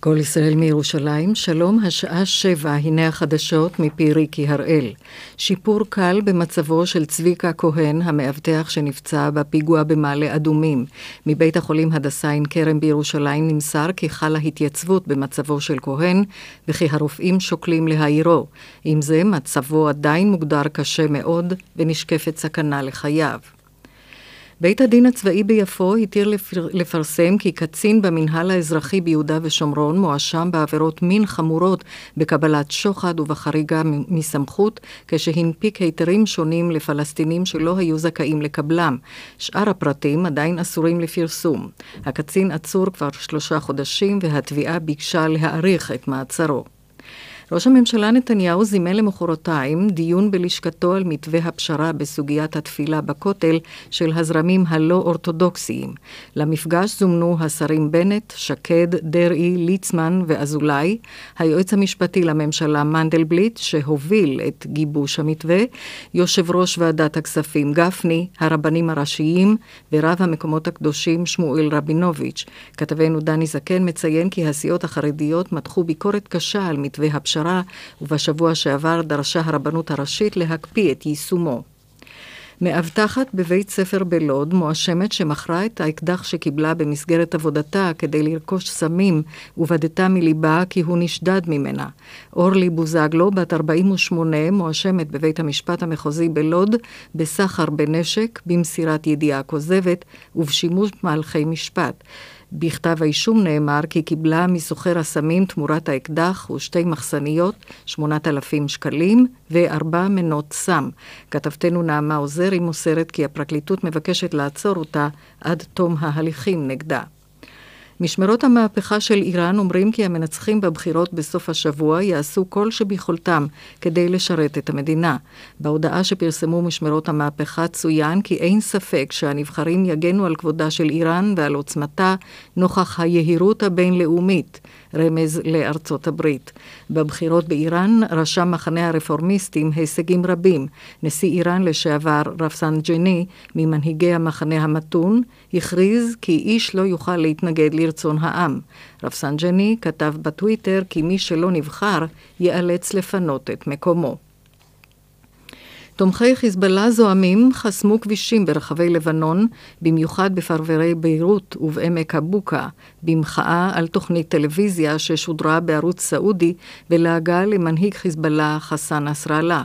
כל ישראל מירושלים, שלום, השעה שבע, הנה החדשות מפי ריקי הראל. שיפור קל במצבו של צביקה כהן, המאבטח שנפצע בפיגוע במעלה אדומים. מבית החולים הדסה עין כרם בירושלים נמסר כי חלה התייצבות במצבו של כהן, וכי הרופאים שוקלים להעירו. עם זה, מצבו עדיין מוגדר קשה מאוד, ונשקפת סכנה לחייו. בית הדין הצבאי ביפו התיר לפר... לפרסם כי קצין במנהל האזרחי ביהודה ושומרון מואשם בעבירות מין חמורות בקבלת שוחד ובחריגה מסמכות, כשהנפיק היתרים שונים לפלסטינים שלא היו זכאים לקבלם. שאר הפרטים עדיין אסורים לפרסום. הקצין עצור כבר שלושה חודשים והתביעה ביקשה להאריך את מעצרו. ראש הממשלה נתניהו זימן למחרתיים דיון בלשכתו על מתווה הפשרה בסוגיית התפילה בכותל של הזרמים הלא אורתודוקסיים. למפגש זומנו השרים בנט, שקד, דרעי, ליצמן ואזולאי, היועץ המשפטי לממשלה מנדלבליט, שהוביל את גיבוש המתווה, יושב ראש ועדת הכספים גפני, הרבנים הראשיים ורב המקומות הקדושים שמואל רבינוביץ'. כתבנו דני זקן מציין כי הסיעות החרדיות מתחו ביקורת קשה על מתווה הפשרה. הפשרה, ובשבוע שעבר דרשה הרבנות הראשית להקפיא את יישומו. מאבטחת בבית ספר בלוד מואשמת שמכרה את האקדח שקיבלה במסגרת עבודתה כדי לרכוש סמים ובדתה מליבה כי הוא נשדד ממנה. אורלי בוזגלו, בת 48, מואשמת בבית המשפט המחוזי בלוד בסחר בנשק, במסירת ידיעה כוזבת ובשימוש מהלכי משפט. בכתב האישום נאמר כי קיבלה מסוחר הסמים תמורת האקדח ושתי מחסניות, 8,000 שקלים וארבע מנות סם. כתבתנו נעמה עוזרי מוסרת כי הפרקליטות מבקשת לעצור אותה עד תום ההליכים נגדה. משמרות המהפכה של איראן אומרים כי המנצחים בבחירות בסוף השבוע יעשו כל שביכולתם כדי לשרת את המדינה. בהודעה שפרסמו משמרות המהפכה צוין כי אין ספק שהנבחרים יגנו על כבודה של איראן ועל עוצמתה נוכח היהירות הבינלאומית. רמז לארצות הברית. בבחירות באיראן רשם מחנה הרפורמיסטים הישגים רבים. נשיא איראן לשעבר רפסנג'ני, ממנהיגי המחנה המתון, הכריז כי איש לא יוכל להתנגד לרצון העם. רפסנג'ני כתב בטוויטר כי מי שלא נבחר ייאלץ לפנות את מקומו. תומכי חיזבאללה זועמים חסמו כבישים ברחבי לבנון, במיוחד בפרברי ביירות ובעמק הבוקה, במחאה על תוכנית טלוויזיה ששודרה בערוץ סעודי ולעגה למנהיג חיזבאללה חסן נסראללה.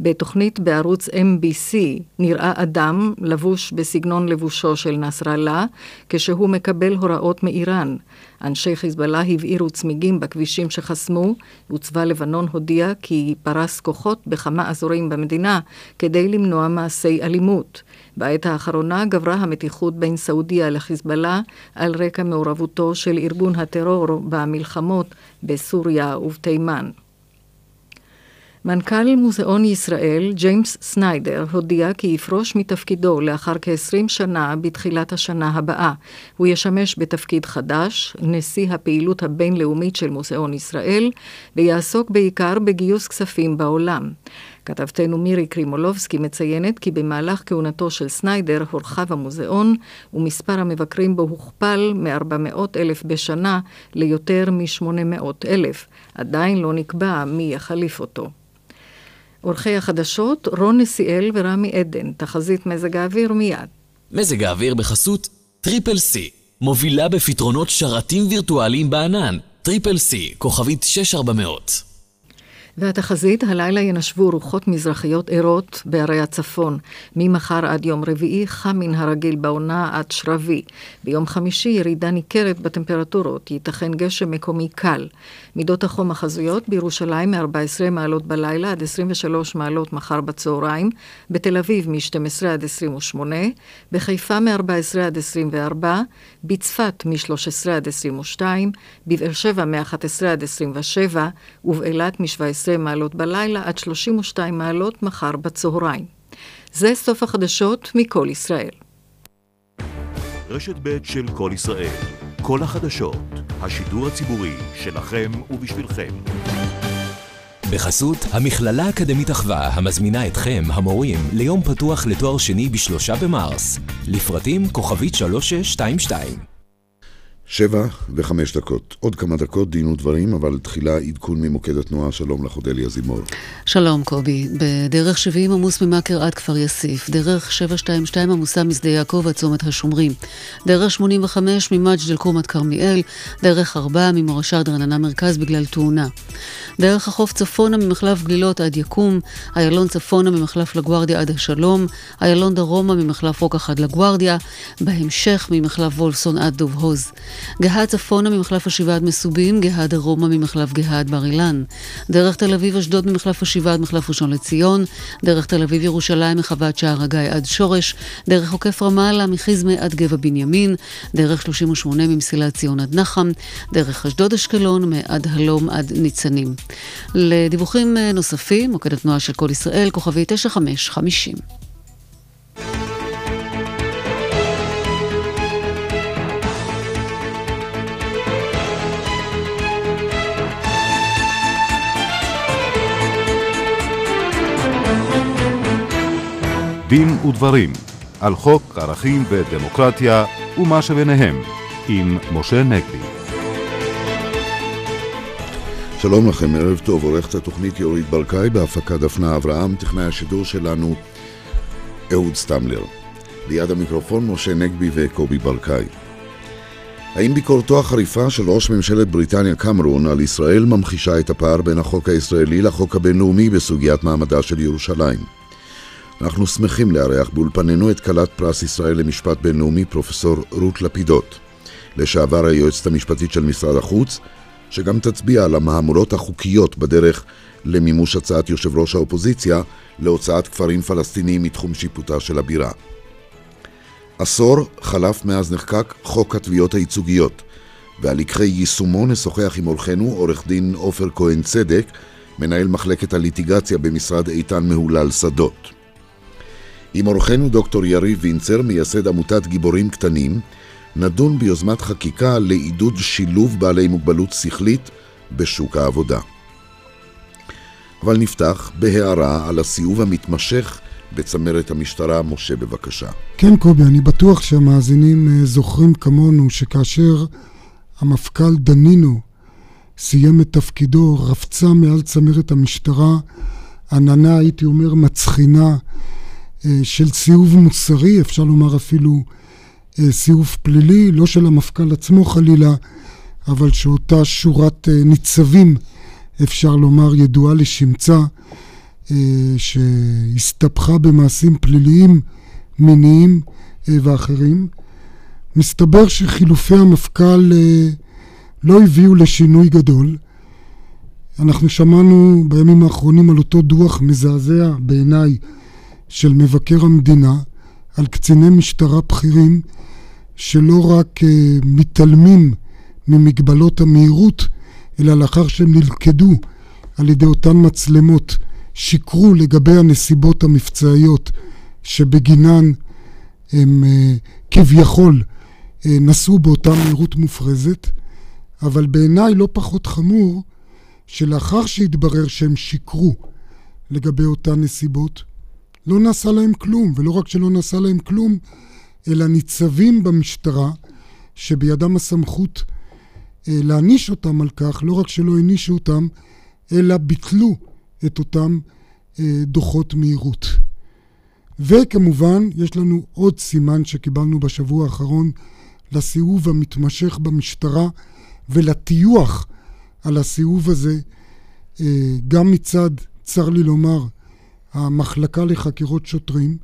בתוכנית בערוץ MBC נראה אדם לבוש בסגנון לבושו של נסראללה, כשהוא מקבל הוראות מאיראן. אנשי חיזבאללה הבעירו צמיגים בכבישים שחסמו, וצבא לבנון הודיע כי פרס כוחות בכמה אזורים במדינה כדי למנוע מעשי אלימות. בעת האחרונה גברה המתיחות בין סעודיה לחיזבאללה על רקע מעורבותו של ארגון הטרור במלחמות בסוריה ובתימן. מנכ"ל מוזיאון ישראל, ג'יימס סניידר, הודיע כי יפרוש מתפקידו לאחר כ-20 שנה בתחילת השנה הבאה. הוא ישמש בתפקיד חדש, נשיא הפעילות הבינלאומית של מוזיאון ישראל, ויעסוק בעיקר בגיוס כספים בעולם. כתבתנו מירי קרימולובסקי מציינת כי במהלך כהונתו של סניידר הורחב המוזיאון ומספר המבקרים בו הוכפל מ-400 אלף בשנה ליותר מ-800 אלף. עדיין לא נקבע מי יחליף אותו. עורכי החדשות רון נסיאל ורמי עדן, תחזית מזג האוויר מיד. מזג האוויר בחסות Triple C, מובילה בפתרונות שרתים וירטואליים בענן, Triple C, כוכבית 6400. והתחזית, הלילה ינשבו רוחות מזרחיות ערות בהרי הצפון. ממחר עד יום רביעי חם מן הרגיל בעונה עד שרבי. ביום חמישי ירידה ניכרת בטמפרטורות, ייתכן גשם מקומי קל. מידות החום החזויות בירושלים מ-14 מעלות בלילה עד 23 מעלות מחר בצהריים, בתל אביב מ-12 עד 28, בחיפה מ-14 עד 24, בצפת מ-13 עד 22, בבאר שבע מ-11 עד 27, ובאילת מ-17 20 מעלות בלילה עד 32 מעלות מחר בצהריים. זה סוף החדשות מכל ישראל. רשת ב' של כל ישראל, כל החדשות, השידור הציבורי שלכם ובשבילכם. בחסות המכללה האקדמית אחווה, המזמינה אתכם, המורים, ליום פתוח לתואר שני בשלושה במרס. לפרטים כוכבית 3622 שבע וחמש דקות. עוד כמה דקות דין ודברים, אבל תחילה עדכון ממוקד התנועה. שלום לך, אודליה זימור. שלום, קובי. בדרך 70 עמוס ממכר עד כפר יאסיף. דרך 722 עמוסה משדה יעקב עד צומת השומרים. דרך 85 ממג'ד אל-כרום עד כרמיאל. דרך 4 ממורשה רעננה מרכז בגלל תאונה. דרך החוף צפונה ממחלף גלילות עד יקום. איילון צפונה ממחלף לגוארדיה עד השלום. איילון דרומה ממחלף רוקח עד לגוארדיה. בהמשך ממחלף וולפסון עד דוב הוז. גהה צפונה ממחלף השבעה עד מסובים, גהה דרומה ממחלף גהה עד בר אילן. דרך תל אביב אשדוד ממחלף השבעה עד מחלף ראשון לציון, דרך תל אביב ירושלים מחוות שער הגיא עד שורש, דרך עוקף רמאללה מחיזמה עד גבע בנימין, דרך 38 ממסילת ציון עד נחם, דרך אשדוד אשקלון מעד הלום עד ניצנים. לדיווחים נוספים, מוקד התנועה של כל ישראל, כוכבי 9550. דין ודברים על חוק ערכים ודמוקרטיה ומה שביניהם עם משה נגבי. שלום לכם, ערב טוב, עורכת התוכנית יורית ברקאי בהפקה דפנה אברהם, טכנאי השידור שלנו אהוד סטמלר. ליד המיקרופון משה נגבי וקובי ברקאי. האם ביקורתו החריפה של ראש ממשלת בריטניה קמרון על ישראל ממחישה את הפער בין החוק הישראלי לחוק הבינלאומי בסוגיית מעמדה של ירושלים? אנחנו שמחים לארח באולפנינו את כלת פרס ישראל למשפט בינלאומי פרופסור רות לפידות, לשעבר היועצת המשפטית של משרד החוץ, שגם תצביע על המהמורות החוקיות בדרך למימוש הצעת יושב ראש האופוזיציה להוצאת כפרים פלסטיניים מתחום שיפוטה של הבירה. עשור חלף מאז נחקק חוק התביעות הייצוגיות, ועל לקחי יישומו נשוחח עם אורחנו עורך דין עופר כהן צדק, מנהל מחלקת הליטיגציה במשרד איתן מהולל שדות. עם אורחנו דוקטור יריב וינצר, מייסד עמותת גיבורים קטנים, נדון ביוזמת חקיקה לעידוד שילוב בעלי מוגבלות שכלית בשוק העבודה. אבל נפתח בהערה על הסיאוב המתמשך בצמרת המשטרה. משה, בבקשה. כן, קובי, אני בטוח שהמאזינים אה, זוכרים כמונו שכאשר המפכ"ל דנינו סיים את תפקידו, רבצה מעל צמרת המשטרה עננה, הייתי אומר, מצחינה, של סיאוב מוסרי, אפשר לומר אפילו אה, סיאוב פלילי, לא של המפכ"ל עצמו חלילה, אבל שאותה שורת אה, ניצבים, אפשר לומר, ידועה לשמצה, שהסתבכה במעשים פליליים, מיניים ואחרים. מסתבר שחילופי המפכ"ל לא הביאו לשינוי גדול. אנחנו שמענו בימים האחרונים על אותו דוח מזעזע בעיניי של מבקר המדינה על קציני משטרה בכירים שלא רק uh, מתעלמים ממגבלות המהירות, אלא לאחר שהם נלכדו על ידי אותן מצלמות, שיקרו לגבי הנסיבות המבצעיות שבגינן הם uh, כביכול uh, נסעו באותה מהירות מופרזת, אבל בעיניי לא פחות חמור שלאחר שהתברר שהם שיקרו לגבי אותן נסיבות, לא נעשה להם כלום, ולא רק שלא נעשה להם כלום, אלא ניצבים במשטרה, שבידם הסמכות אה, להעניש אותם על כך, לא רק שלא הענישו אותם, אלא ביטלו את אותם אה, דוחות מהירות. וכמובן, יש לנו עוד סימן שקיבלנו בשבוע האחרון לסיאוב המתמשך במשטרה ולטיוח על הסיאוב הזה, אה, גם מצד, צר לי לומר, המחלקה לחקירות שוטרים,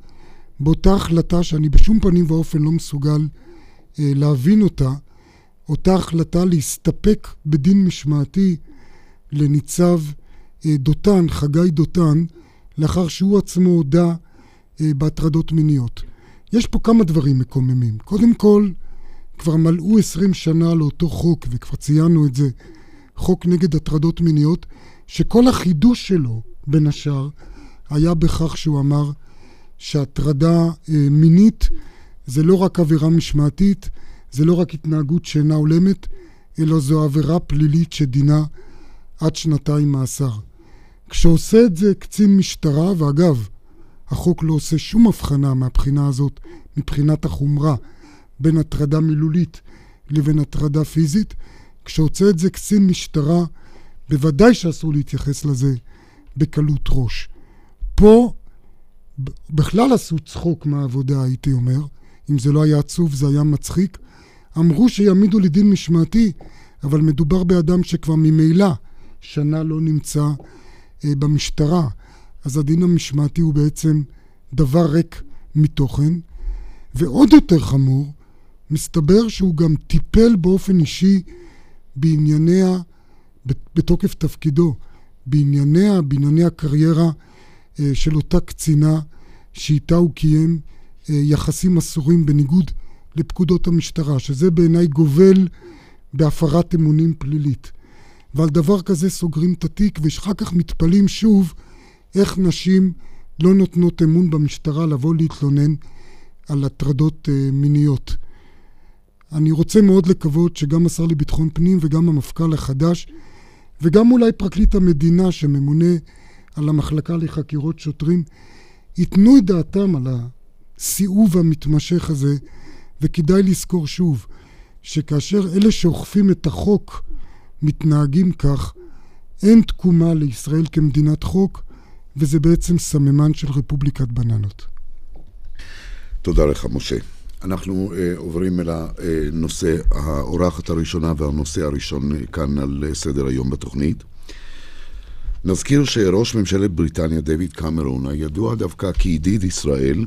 באותה החלטה שאני בשום פנים ואופן לא מסוגל אה, להבין אותה, אותה החלטה להסתפק בדין משמעתי לניצב אה, דותן, חגי דותן, לאחר שהוא עצמו הודה אה, בהטרדות מיניות. יש פה כמה דברים מקוממים. קודם כל, כבר מלאו עשרים שנה לאותו חוק, וכבר ציינו את זה, חוק נגד הטרדות מיניות, שכל החידוש שלו, בין השאר, היה בכך שהוא אמר שהטרדה אה, מינית זה לא רק עבירה משמעתית, זה לא רק התנהגות שאינה הולמת, אלא זו עבירה פלילית שדינה עד שנתיים מאסר. כשעושה את זה קצין משטרה, ואגב, החוק לא עושה שום הבחנה מהבחינה הזאת, מבחינת החומרה, בין הטרדה מילולית לבין הטרדה פיזית. כשעוצר את זה קצין משטרה, בוודאי שאסור להתייחס לזה בקלות ראש. פה בכלל עשו צחוק מהעבודה, הייתי אומר. אם זה לא היה עצוב, זה היה מצחיק. אמרו שיעמידו לדין משמעתי, אבל מדובר באדם שכבר ממילא שנה לא נמצא אה, במשטרה. אז הדין המשמעתי הוא בעצם דבר ריק מתוכן. ועוד יותר חמור, מסתבר שהוא גם טיפל באופן אישי בענייניה, בתוקף תפקידו, בענייניה, בענייני הקריירה של אותה קצינה שאיתה הוא קיים אה, יחסים אסורים בניגוד לפקודות המשטרה, שזה בעיניי גובל בהפרת אמונים פלילית. ועל דבר כזה סוגרים את התיק, ואחר כך מתפלאים שוב איך נשים לא נותנות אמון במשטרה לבוא להתלונן על הטרדות אה, מיניות. אני רוצה מאוד לקוות שגם השר לביטחון פנים וגם המפכ"ל החדש וגם אולי פרקליט המדינה שממונה על המחלקה לחקירות שוטרים ייתנו את דעתם על הסיאוב המתמשך הזה וכדאי לזכור שוב שכאשר אלה שאוכפים את החוק מתנהגים כך אין תקומה לישראל כמדינת חוק וזה בעצם סממן של רפובליקת בננות. תודה לך, משה. אנחנו uh, עוברים אל הנושא, האורחת הראשונה והנושא הראשון כאן על סדר היום בתוכנית. נזכיר שראש ממשלת בריטניה, דויד קמרון, הידוע דווקא כידיד ישראל,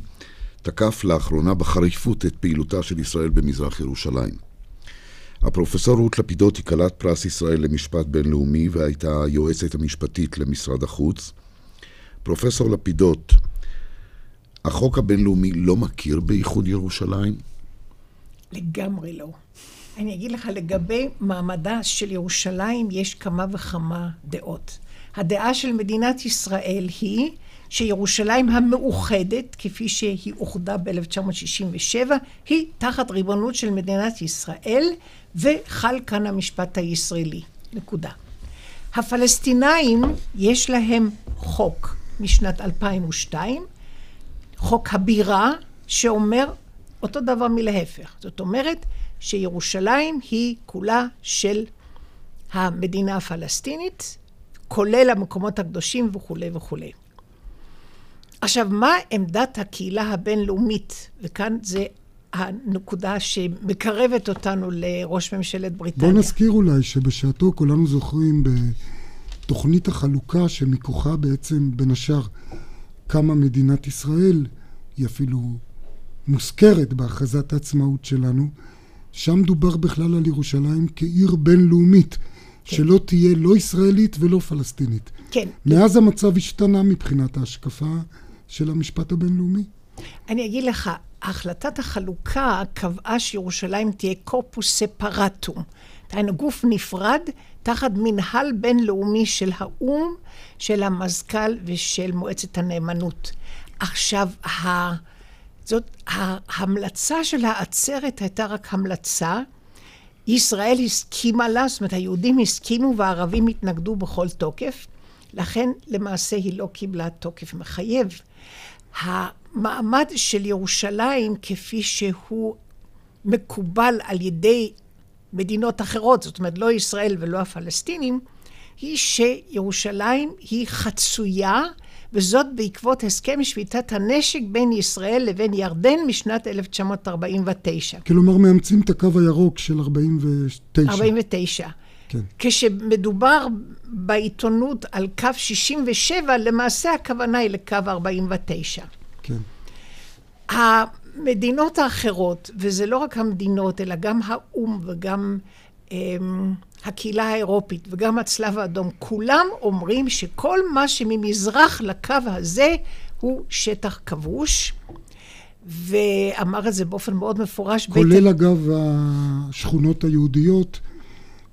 תקף לאחרונה בחריפות את פעילותה של ישראל במזרח ירושלים. הפרופסור רות לפידות היא כלת פרס ישראל למשפט בינלאומי והייתה היועצת המשפטית למשרד החוץ. פרופסור לפידות, החוק הבינלאומי לא מכיר באיחוד ירושלים? לגמרי לא. אני אגיד לך, לגבי מעמדה של ירושלים יש כמה וכמה דעות. הדעה של מדינת ישראל היא שירושלים המאוחדת, כפי שהיא אוחדה ב-1967, היא תחת ריבונות של מדינת ישראל, וחל כאן המשפט הישראלי. נקודה. הפלסטינאים, יש להם חוק משנת 2002, חוק הבירה, שאומר אותו דבר מלהפך. זאת אומרת שירושלים היא כולה של המדינה הפלסטינית, כולל המקומות הקדושים וכולי וכולי. עכשיו, מה עמדת הקהילה הבינלאומית? וכאן זה הנקודה שמקרבת אותנו לראש ממשלת בריטניה. בוא נזכיר אולי שבשעתו כולנו זוכרים בתוכנית החלוקה שמכוחה בעצם בין השאר קמה מדינת ישראל, היא אפילו מוזכרת בהכרזת העצמאות שלנו, שם דובר בכלל על ירושלים כעיר בינלאומית, כן. שלא תהיה לא ישראלית ולא פלסטינית. כן. מאז המצב השתנה מבחינת ההשקפה של המשפט הבינלאומי. אני אגיד לך, החלטת החלוקה קבעה שירושלים תהיה קורפוס ספרטום. דהיינו גוף נפרד תחת מנהל בינלאומי של האו"ם, של המזכ"ל ושל מועצת הנאמנות. עכשיו, ה... זאת ההמלצה של העצרת הייתה רק המלצה. ישראל הסכימה לה, זאת אומרת היהודים הסכימו והערבים התנגדו בכל תוקף, לכן למעשה היא לא קיבלה תוקף מחייב. המעמד של ירושלים כפי שהוא מקובל על ידי מדינות אחרות, זאת אומרת לא ישראל ולא הפלסטינים, היא שירושלים היא חצויה, וזאת בעקבות הסכם שביתת הנשק בין ישראל לבין ירדן משנת 1949. כלומר, מאמצים את הקו הירוק של 49. 49. כן. כשמדובר בעיתונות על קו 67, למעשה הכוונה היא לקו 49. כן. המדינות האחרות, וזה לא רק המדינות, אלא גם האו"ם וגם אמ, הקהילה האירופית וגם הצלב האדום, כולם אומרים שכל מה שממזרח לקו הזה הוא שטח כבוש. ואמר את זה באופן מאוד מפורש. כולל בית... אגב השכונות היהודיות,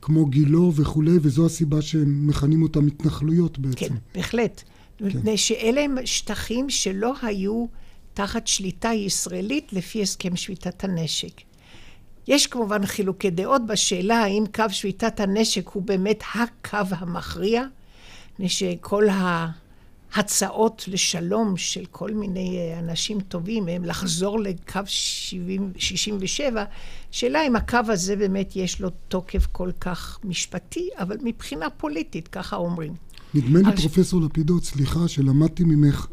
כמו גילו וכולי, וזו הסיבה שהם מכנים אותם התנחלויות בעצם. כן, בהחלט. כן. מפני שאלה הם שטחים שלא היו תחת שליטה ישראלית לפי הסכם שביתת הנשק. יש כמובן חילוקי דעות בשאלה האם קו שביתת הנשק הוא באמת הקו המכריע, מפני שכל הצעות לשלום של כל מיני אה, אנשים טובים, הם לחזור לקו 70, 67, שאלה אם הקו הזה באמת יש לו תוקף כל כך משפטי, אבל מבחינה פוליטית, ככה אומרים. נדמה לי, פרופסור לפידות, סליחה, שלמדתי ממך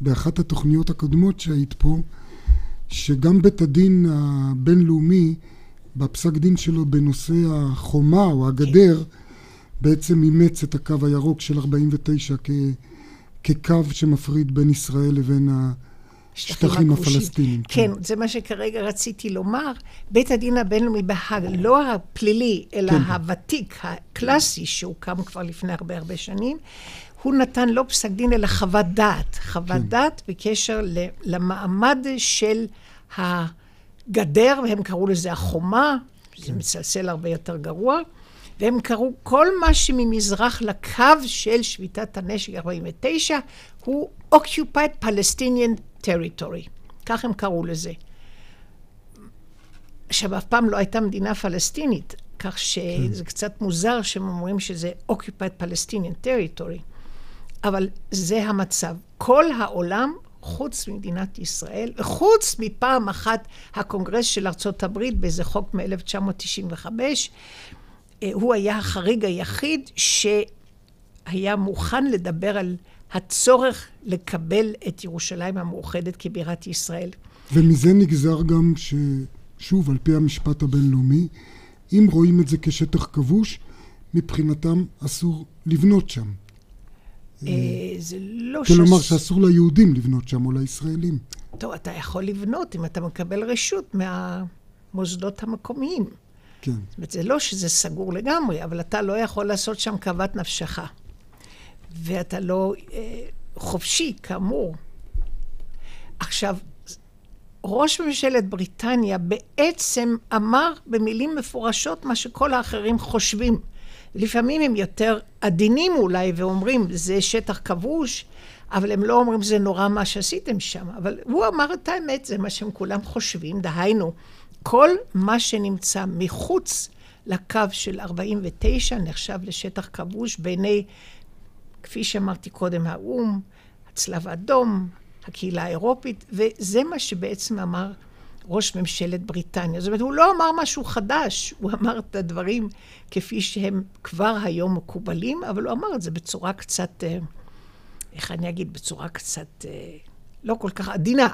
באחת התוכניות הקודמות שהיית פה, שגם בית הדין הבינלאומי, בפסק דין שלו בנושא החומה או הגדר. בעצם אימץ את הקו הירוק של 49 כ... כקו שמפריד בין ישראל לבין השטחים הפלסטיניים. כן, כן, זה מה שכרגע רציתי לומר. בית הדין הבינלאומי בהאג, לא הפלילי, אלא כן. הוותיק, הקלאסי, שהוקם כבר לפני הרבה הרבה שנים, הוא נתן לא פסק דין, אלא חוות דעת. חוות כן. דעת בקשר למעמד של הגדר, והם קראו לזה החומה, כן. זה מצלצל הרבה יותר גרוע. והם קראו כל מה שממזרח לקו של שביתת הנשק 49 הוא Occupied Palestinian Territory. כך הם קראו לזה. עכשיו, אף פעם לא הייתה מדינה פלסטינית, כך שזה קצת מוזר שהם אומרים שזה Occupied Palestinian Territory. אבל זה המצב. כל העולם, חוץ ממדינת ישראל, וחוץ מפעם אחת הקונגרס של ארצות הברית באיזה חוק מ-1995, אה, הוא היה החריג היחיד שהיה מוכן לדבר על הצורך לקבל את ירושלים המאוחדת כבירת ישראל. ומזה נגזר גם ששוב, על פי המשפט הבינלאומי, אם רואים את זה כשטח כבוש, מבחינתם אסור לבנות שם. אה, זה לא ש... כלומר שאסור ליהודים לבנות שם או לישראלים. טוב, אתה יכול לבנות אם אתה מקבל רשות מהמוסדות המקומיים. כן. זאת אומרת, זה לא שזה סגור לגמרי, אבל אתה לא יכול לעשות שם כאוות נפשך. ואתה לא אה, חופשי, כאמור. עכשיו, ראש ממשלת בריטניה בעצם אמר במילים מפורשות מה שכל האחרים חושבים. לפעמים הם יותר עדינים אולי ואומרים, זה שטח כבוש, אבל הם לא אומרים, זה נורא מה שעשיתם שם. אבל הוא אמר את האמת, זה מה שהם כולם חושבים, דהיינו, כל מה שנמצא מחוץ לקו של 49 נחשב לשטח כבוש בעיני, כפי שאמרתי קודם, האו"ם, הצלב האדום, הקהילה האירופית, וזה מה שבעצם אמר ראש ממשלת בריטניה. זאת אומרת, הוא לא אמר משהו חדש, הוא אמר את הדברים כפי שהם כבר היום מקובלים, אבל הוא אמר את זה בצורה קצת, אה, איך אני אגיד, בצורה קצת אה, לא כל כך עדינה.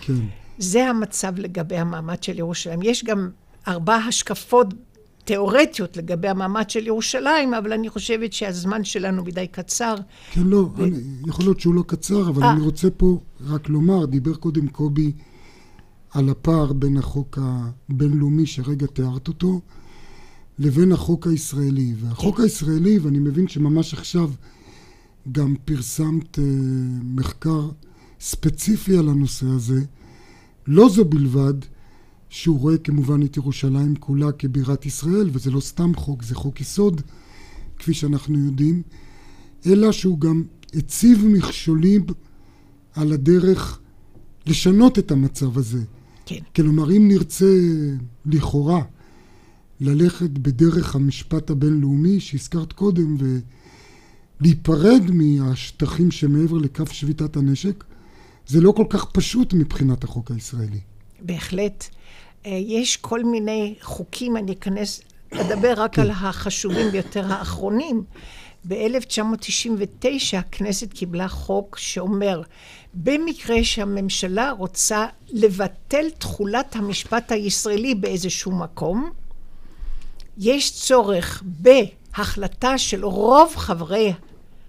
כן. זה המצב לגבי המעמד של ירושלים. יש גם ארבע השקפות תיאורטיות לגבי המעמד של ירושלים, אבל אני חושבת שהזמן שלנו מדי קצר. כן, לא, ו... אני, יכול להיות שהוא לא קצר, אבל 아... אה. אני רוצה פה רק לומר, דיבר קודם קובי על הפער בין החוק הבינלאומי שרגע תיארת אותו, לבין החוק הישראלי. והחוק. הישראלי, ואני מבין שממש עכשיו גם פרסמת uh, מחקר ספציפי על הנושא הזה, לא זו בלבד שהוא רואה כמובן את ירושלים כולה כבירת ישראל, וזה לא סתם חוק, זה חוק יסוד, כפי שאנחנו יודעים, אלא שהוא גם הציב מכשולים על הדרך לשנות את המצב הזה. כן. כלומר, אם נרצה לכאורה ללכת בדרך המשפט הבינלאומי שהזכרת קודם ולהיפרד מהשטחים שמעבר לקו שביתת הנשק, זה לא כל כך פשוט מבחינת החוק הישראלי. בהחלט. אה, יש כל מיני חוקים, אני אכנס, אדבר רק כן. על החשובים ביותר האחרונים. ב-1999 הכנסת קיבלה חוק שאומר, במקרה שהממשלה רוצה לבטל תכולת המשפט הישראלי באיזשהו מקום, יש צורך בהחלטה של רוב חברי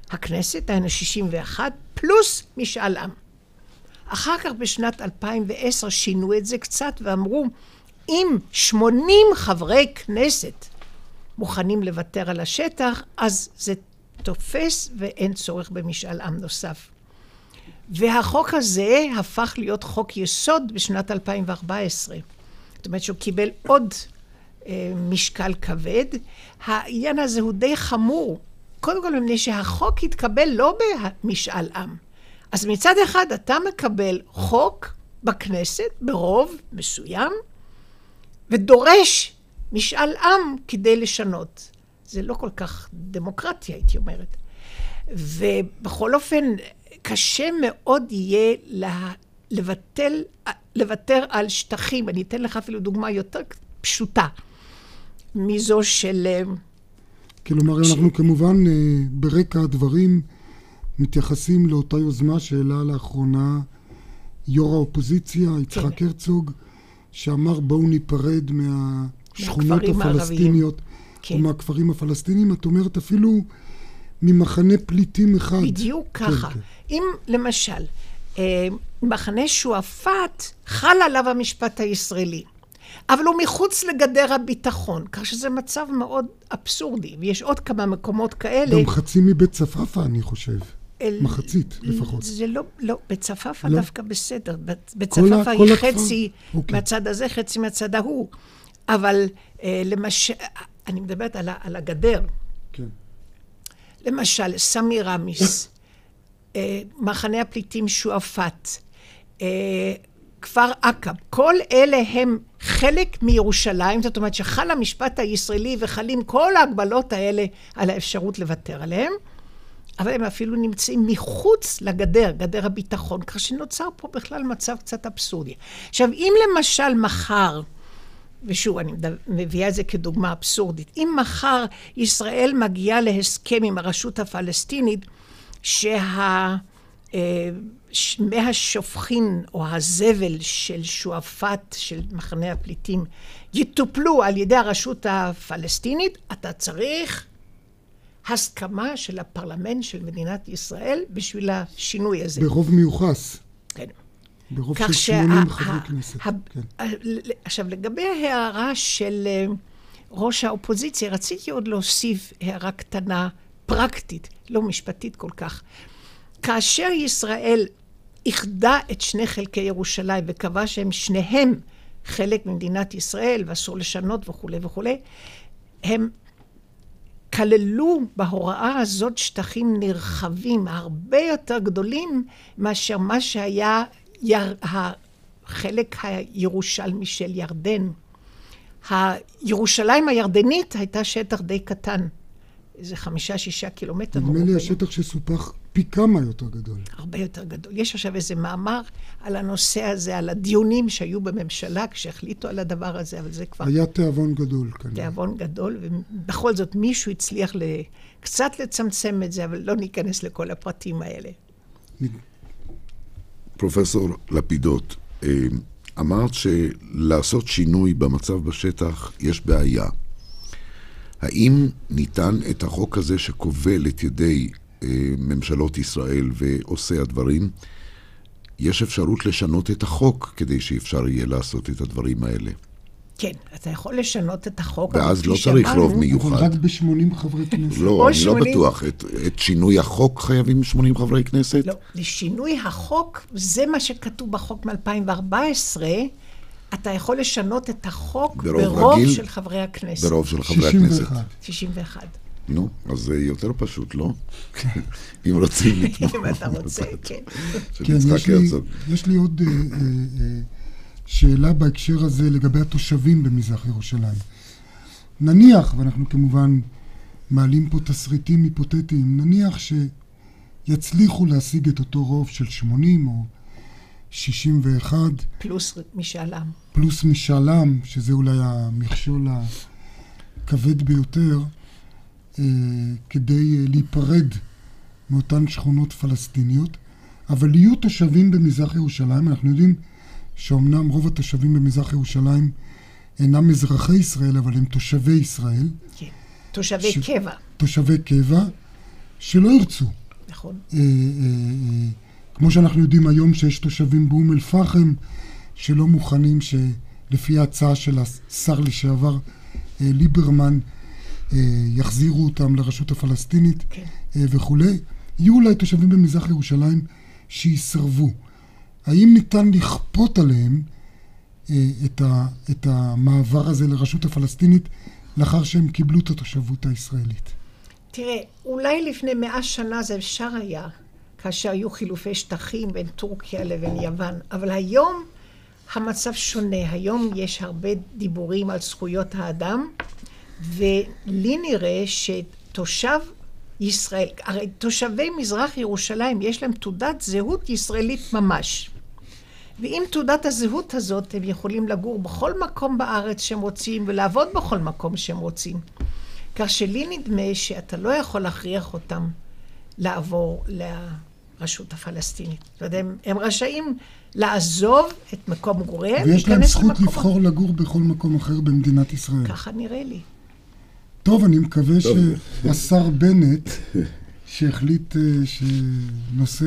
הכנסת, היינו 61, פלוס משאל עם. אחר כך בשנת 2010 שינו את זה קצת ואמרו, אם 80 חברי כנסת מוכנים לוותר על השטח, אז זה תופס ואין צורך במשאל עם נוסף. והחוק הזה הפך להיות חוק יסוד בשנת 2014. זאת אומרת שהוא קיבל עוד אה, משקל כבד. העניין הזה הוא די חמור. קודם כל מפני שהחוק התקבל לא במשאל עם. אז מצד אחד אתה מקבל חוק בכנסת ברוב מסוים, ודורש משאל עם כדי לשנות. זה לא כל כך דמוקרטיה, הייתי אומרת. ובכל אופן, קשה מאוד יהיה לה, לבטל, לוותר על שטחים. אני אתן לך אפילו דוגמה יותר פשוטה מזו של... אה, כלומר, ש... אנחנו כמובן אה, ברקע הדברים מתייחסים לאותה יוזמה שהעלה לאחרונה יו"ר האופוזיציה, יצחק כן. הרצוג, שאמר בואו ניפרד מהשכונות הפלסטיניות, כן. או מהכפרים הפלסטיניים. את אומרת אפילו ממחנה פליטים אחד. בדיוק כן, ככה. כן. אם למשל, אה, מחנה שועפאט, חל עליו המשפט הישראלי. אבל הוא מחוץ לגדר הביטחון, כך שזה מצב מאוד אבסורדי, ויש עוד כמה מקומות כאלה. גם חצי מבית צפאפא, אני חושב. אל... מחצית לפחות. זה לא, לא, בצפאפא לא. דווקא בסדר. בצפאפא היא חצי אוקיי. מהצד הזה, חצי מהצד ההוא. אבל אה, למשל, אני מדברת על, על הגדר. כן. למשל, סמי רמיס, אה, מחנה הפליטים שועפאט, אה, כפר עקב, כל אלה הם חלק מירושלים, זאת אומרת שחל המשפט הישראלי וחלים כל ההגבלות האלה על האפשרות לוותר עליהם. אבל הם אפילו נמצאים מחוץ לגדר, גדר הביטחון, כך שנוצר פה בכלל מצב קצת אבסורדי. עכשיו, אם למשל מחר, ושוב, אני מביאה את זה כדוגמה אבסורדית, אם מחר ישראל מגיעה להסכם עם הרשות הפלסטינית, שה... אה, מי השופכין או הזבל של שועפאט, של מחנה הפליטים, יטופלו על ידי הרשות הפלסטינית, אתה צריך הסכמה של הפרלמנט של מדינת ישראל בשביל השינוי הזה. ברוב מיוחס. ברוב של 80 חברי כנסת. כן. עכשיו, לגבי ההערה של אה, ראש האופוזיציה, רציתי עוד להוסיף הערה קטנה, פרקטית, לא משפטית כל כך. כאשר ישראל איחדה את שני חלקי ירושלים וקבעה שהם שניהם חלק ממדינת ישראל ואסור לשנות וכולי וכולי, הם כללו בהוראה הזאת שטחים נרחבים הרבה יותר גדולים מאשר מה שהיה יר... החלק הירושלמי של ירדן. הירושלים הירדנית הייתה שטח די קטן, איזה חמישה-שישה קילומטר. נדמה לי השטח שסופח פי כמה יותר גדול. הרבה יותר גדול. יש עכשיו איזה מאמר על הנושא הזה, על הדיונים שהיו בממשלה כשהחליטו על הדבר הזה, אבל זה כבר... היה תיאבון גדול כנראה. תיאבון גדול, ובכל זאת מישהו הצליח קצת לצמצם את זה, אבל לא ניכנס לכל הפרטים האלה. פרופסור לפידות, אה, אמרת שלעשות שינוי במצב בשטח יש בעיה. האם ניתן את החוק הזה שכובל את ידי אה, ממשלות ישראל ועושי הדברים, יש אפשרות לשנות את החוק כדי שאפשר יהיה לעשות את הדברים האלה. כן, אתה יכול לשנות את החוק, ואז לא צריך רוב מיוחד. רק ב-80 חברי כנסת. לא, אני 80... לא בטוח. את, את שינוי החוק חייבים 80 חברי כנסת? לא, לשינוי החוק, זה מה שכתוב בחוק מ-2014. אתה יכול לשנות את החוק ברוב, ברוב רגיל, של חברי הכנסת. ברוב של חברי 61. הכנסת. 61. נו, אז זה יותר פשוט, לא? אם רוצים לתמוך. אם אתה רוצה, כן. כן, יש לי עוד אה, אה, אה, שאלה בהקשר הזה לגבי התושבים במזרח ירושלים. נניח, ואנחנו כמובן מעלים פה תסריטים היפותטיים, נניח שיצליחו להשיג את אותו רוב של 80 או 61. פלוס משאל עם. פלוס משאל עם, שזה אולי המכשול הכבד ביותר. אה, כדי להיפרד מאותן שכונות פלסטיניות, אבל יהיו תושבים במזרח ירושלים, אנחנו יודעים שאומנם רוב התושבים במזרח ירושלים אינם אזרחי ישראל, אבל הם תושבי ישראל. כן, תושבי ש... קבע. תושבי קבע, שלא ירצו. נכון. אה, אה, אה, כמו שאנחנו יודעים היום שיש תושבים באום אל-פחם שלא מוכנים שלפי ההצעה של השר לשעבר אה, ליברמן, אה, יחזירו אותם לרשות הפלסטינית כן. אה, וכולי. יהיו אולי תושבים במזרח ירושלים שיסרבו. האם ניתן לכפות עליהם אה, את, ה, את המעבר הזה לרשות הפלסטינית לאחר שהם קיבלו את התושבות הישראלית? תראה, אולי לפני מאה שנה זה אפשר היה, כאשר היו חילופי שטחים בין טורקיה לבין יוון, אבל היום המצב שונה. היום יש הרבה דיבורים על זכויות האדם, ולי נראה שתושב ישראל. הרי תושבי מזרח ירושלים, יש להם תעודת זהות ישראלית ממש. ועם תעודת הזהות הזאת הם יכולים לגור בכל מקום בארץ שהם רוצים ולעבוד בכל מקום שהם רוצים. כך שלי נדמה שאתה לא יכול להכריח אותם לעבור לרשות הפלסטינית. זאת אומרת, הם, הם רשאים לעזוב את מקום מגוריהם, ויש להם זכות לבחור לגור בכל מקום אחר במדינת ישראל. ככה נראה לי. טוב, אני מקווה טוב. שהשר בנט, שהחליט אה, שנושא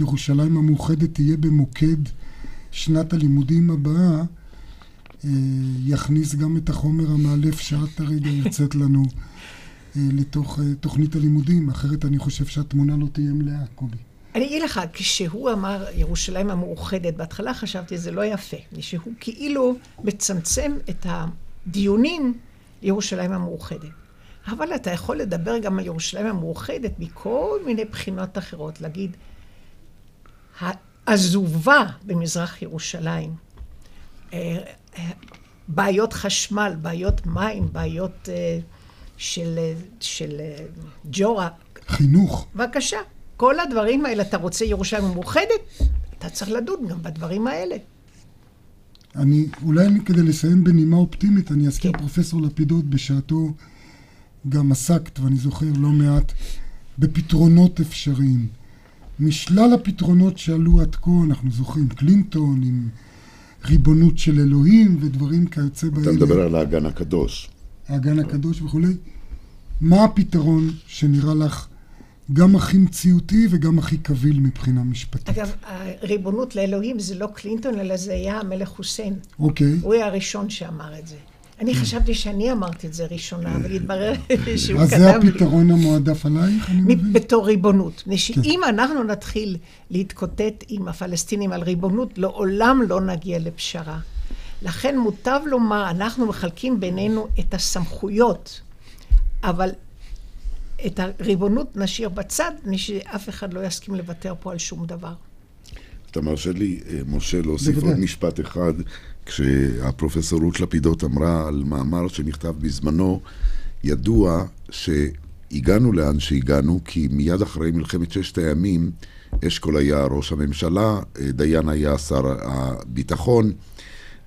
ירושלים המאוחדת תהיה במוקד שנת הלימודים הבאה, אה, יכניס גם את החומר המאלף שאת הרגע יוצאת לנו אה, לתוך תוכנית הלימודים, אחרת אני חושב שהתמונה לא תהיה מלאה, קובי. אני אגיד לך, כשהוא אמר ירושלים המאוחדת, בהתחלה חשבתי זה לא יפה, שהוא כאילו מצמצם את הדיונים לירושלים המאוחדת. אבל אתה יכול לדבר גם על ירושלים המאוחדת מכל מיני בחינות אחרות, להגיד, העזובה במזרח ירושלים, אה, אה, בעיות חשמל, בעיות מים, בעיות אה, של, של ג'ורה. חינוך. בבקשה. כל הדברים האלה, אתה רוצה ירושלים מאוחדת? אתה צריך לדון גם בדברים האלה. אני, אולי אני, כדי לסיים בנימה אופטימית, אני אזכיר כן. פרופסור לפידות בשעתו גם עסקת, ואני זוכר לא מעט, בפתרונות אפשריים. משלל הפתרונות שעלו עד כה, אנחנו זוכרים קלינטון עם ריבונות של אלוהים ודברים כיוצא באלה. אתה מדבר על האגן הקדוש. האגן הקדוש וכולי. מה הפתרון שנראה לך גם הכי מציאותי וגם הכי קביל מבחינה משפטית. אגב, הריבונות לאלוהים זה לא קלינטון, אלא זה היה המלך חוסיין. אוקיי. הוא היה הראשון שאמר את זה. אני חשבתי שאני אמרתי את זה ראשונה, אבל התברר שהוא קדם לי. אז זה הפתרון המועדף עלייך, אני מבין? בתור ריבונות. שאם אנחנו נתחיל להתקוטט עם הפלסטינים על ריבונות, לעולם לא נגיע לפשרה. לכן מוטב לומר, אנחנו מחלקים בינינו את הסמכויות, אבל את הריבונות נשאיר בצד, שאף אחד לא יסכים לוותר פה על שום דבר. אתה מרשה לי, אה, משה, להוסיף עוד משפט אחד, כשהפרופסור רות לפידות אמרה על מאמר שנכתב בזמנו, ידוע שהגענו לאן שהגענו, כי מיד אחרי מלחמת ששת הימים, אשכול היה ראש הממשלה, אה, דיין היה שר הביטחון,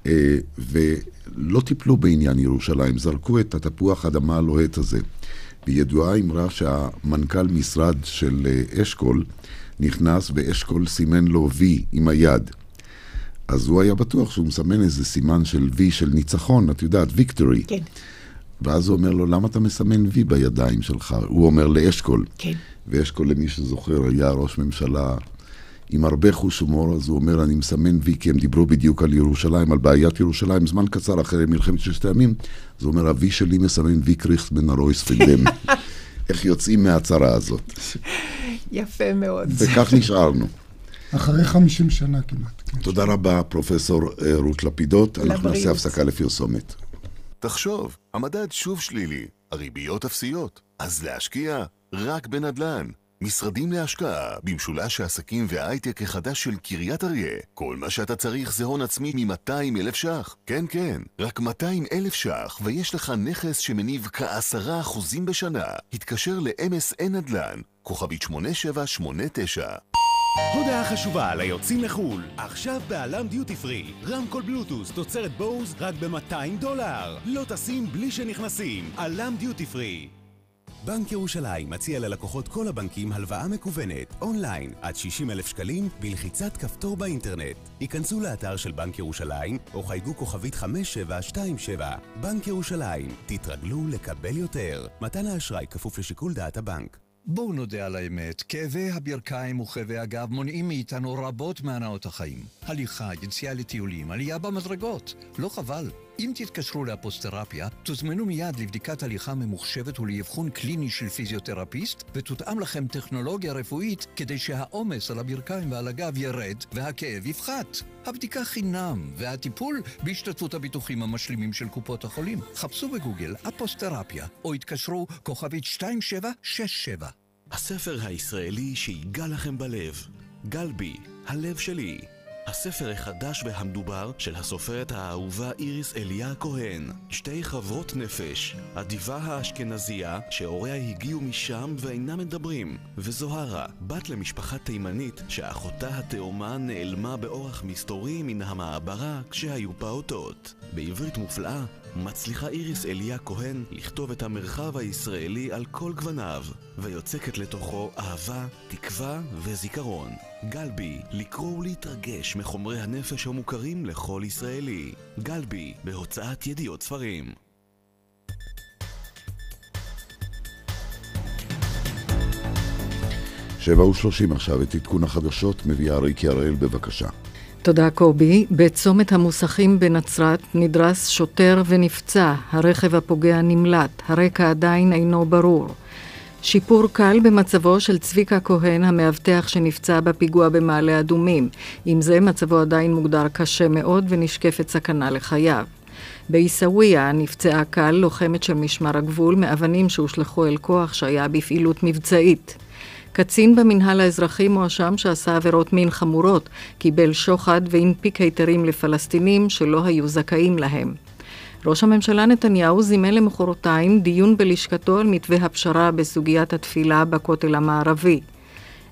אה, ולא טיפלו בעניין ירושלים, זרקו את התפוח אדמה הלוהט הזה. וידועה אמרה שהמנכ"ל משרד של אה, אשכול נכנס ואשכול סימן לו וי עם היד. אז הוא היה בטוח שהוא מסמן איזה סימן של וי של ניצחון, את יודעת, ויקטורי. כן. ואז הוא אומר לו, למה אתה מסמן וי בידיים שלך? הוא אומר לאשכול. כן. ואשכול, למי שזוכר, היה ראש ממשלה עם הרבה חוש הומור, אז הוא אומר, אני מסמן וי, כי הם דיברו בדיוק על ירושלים, על בעיית ירושלים, זמן קצר אחרי מלחמת ששת הימים, אז הוא אומר, אבי שלי מסמן וי קריכס בין הרויס פנדם. איך יוצאים מהצרה הזאת. יפה מאוד. וכך נשארנו. אחרי 50 שנה כמעט. תודה רבה, פרופסור אה, רות לפידות. אנחנו נעשה הפסקה לפרסומת. תחשוב, המדד שוב שלילי, הריביות אפסיות. אז להשקיע רק בנדל"ן. משרדים להשקעה במשולש העסקים וההייטק החדש של קריית אריה. כל מה שאתה צריך זה הון עצמי מ-200 אלף ש"ח. כן, כן, רק 200 אלף ש"ח, ויש לך נכס שמניב כעשרה אחוזים בשנה. התקשר ל-MSN נדל"ן, כוכבית 8789. הודעה חשובה ליוצאים לחו"ל, עכשיו בעלם דיוטי פרי. רמקול בלוטוס, תוצרת בואוז, רק ב-200 דולר. לא טסים בלי שנכנסים. עלם דיוטי פרי. בנק ירושלים מציע ללקוחות כל הבנקים הלוואה מקוונת, אונליין, עד 60 אלף שקלים, בלחיצת כפתור באינטרנט. היכנסו לאתר של בנק ירושלים, או חייגו כוכבית 5727. בנק ירושלים, תתרגלו לקבל יותר. מתן האשראי כפוף לשיקול דעת הבנק. בואו נודה על האמת, כאבי הברכיים וכאבי הגב מונעים מאיתנו רבות מהנאות החיים. הליכה, יציאה לטיולים, עלייה במדרגות. לא חבל. אם תתקשרו לאפוסטרפיה, תוזמנו מיד לבדיקת הליכה ממוחשבת ולאבחון קליני של פיזיותרפיסט, ותותאם לכם טכנולוגיה רפואית כדי שהעומס על הברכיים ועל הגב ירד והכאב יפחת. הבדיקה חינם, והטיפול בהשתתפות הביטוחים המשלימים של קופות החולים. חפשו בגוגל אפוסטרפיה, או התקשרו כוכבית 2767. הספר הישראלי שיגע לכם בלב, גלבי, הלב שלי. הספר החדש והמדובר של הסופרת האהובה איריס אליה כהן. שתי חברות נפש, הדיבה האשכנזייה, שהוריה הגיעו משם ואינם מדברים, וזוהרה, בת למשפחה תימנית, שאחותה התאומה נעלמה באורח מסתורי מן המעברה כשהיו פעוטות. בעברית מופלאה, מצליחה איריס אליה כהן לכתוב את המרחב הישראלי על כל גווניו, ויוצקת לתוכו אהבה, תקווה וזיכרון. גלבי, לקרוא ולהתרגש מחומרי הנפש המוכרים לכל ישראלי. גלבי, בהוצאת ידיעות ספרים. שבע ושלושים עכשיו, את עדכון החדשות מביאה ריקי הראל, בבקשה. תודה קובי. בצומת המוסכים בנצרת נדרס שוטר ונפצע, הרכב הפוגע נמלט, הרקע עדיין אינו ברור. שיפור קל במצבו של צביקה כהן, המאבטח שנפצע בפיגוע במעלה אדומים. עם זה מצבו עדיין מוגדר קשה מאוד ונשקפת סכנה לחייו. בעיסאוויה נפצעה קל לוחמת של משמר הגבול מאבנים שהושלכו אל כוח שהיה בפעילות מבצעית. קצין במינהל האזרחי מואשם שעשה עבירות מין חמורות, קיבל שוחד והנפיק היתרים לפלסטינים שלא היו זכאים להם. ראש הממשלה נתניהו זימן למחרתיים דיון בלשכתו על מתווה הפשרה בסוגיית התפילה בכותל המערבי.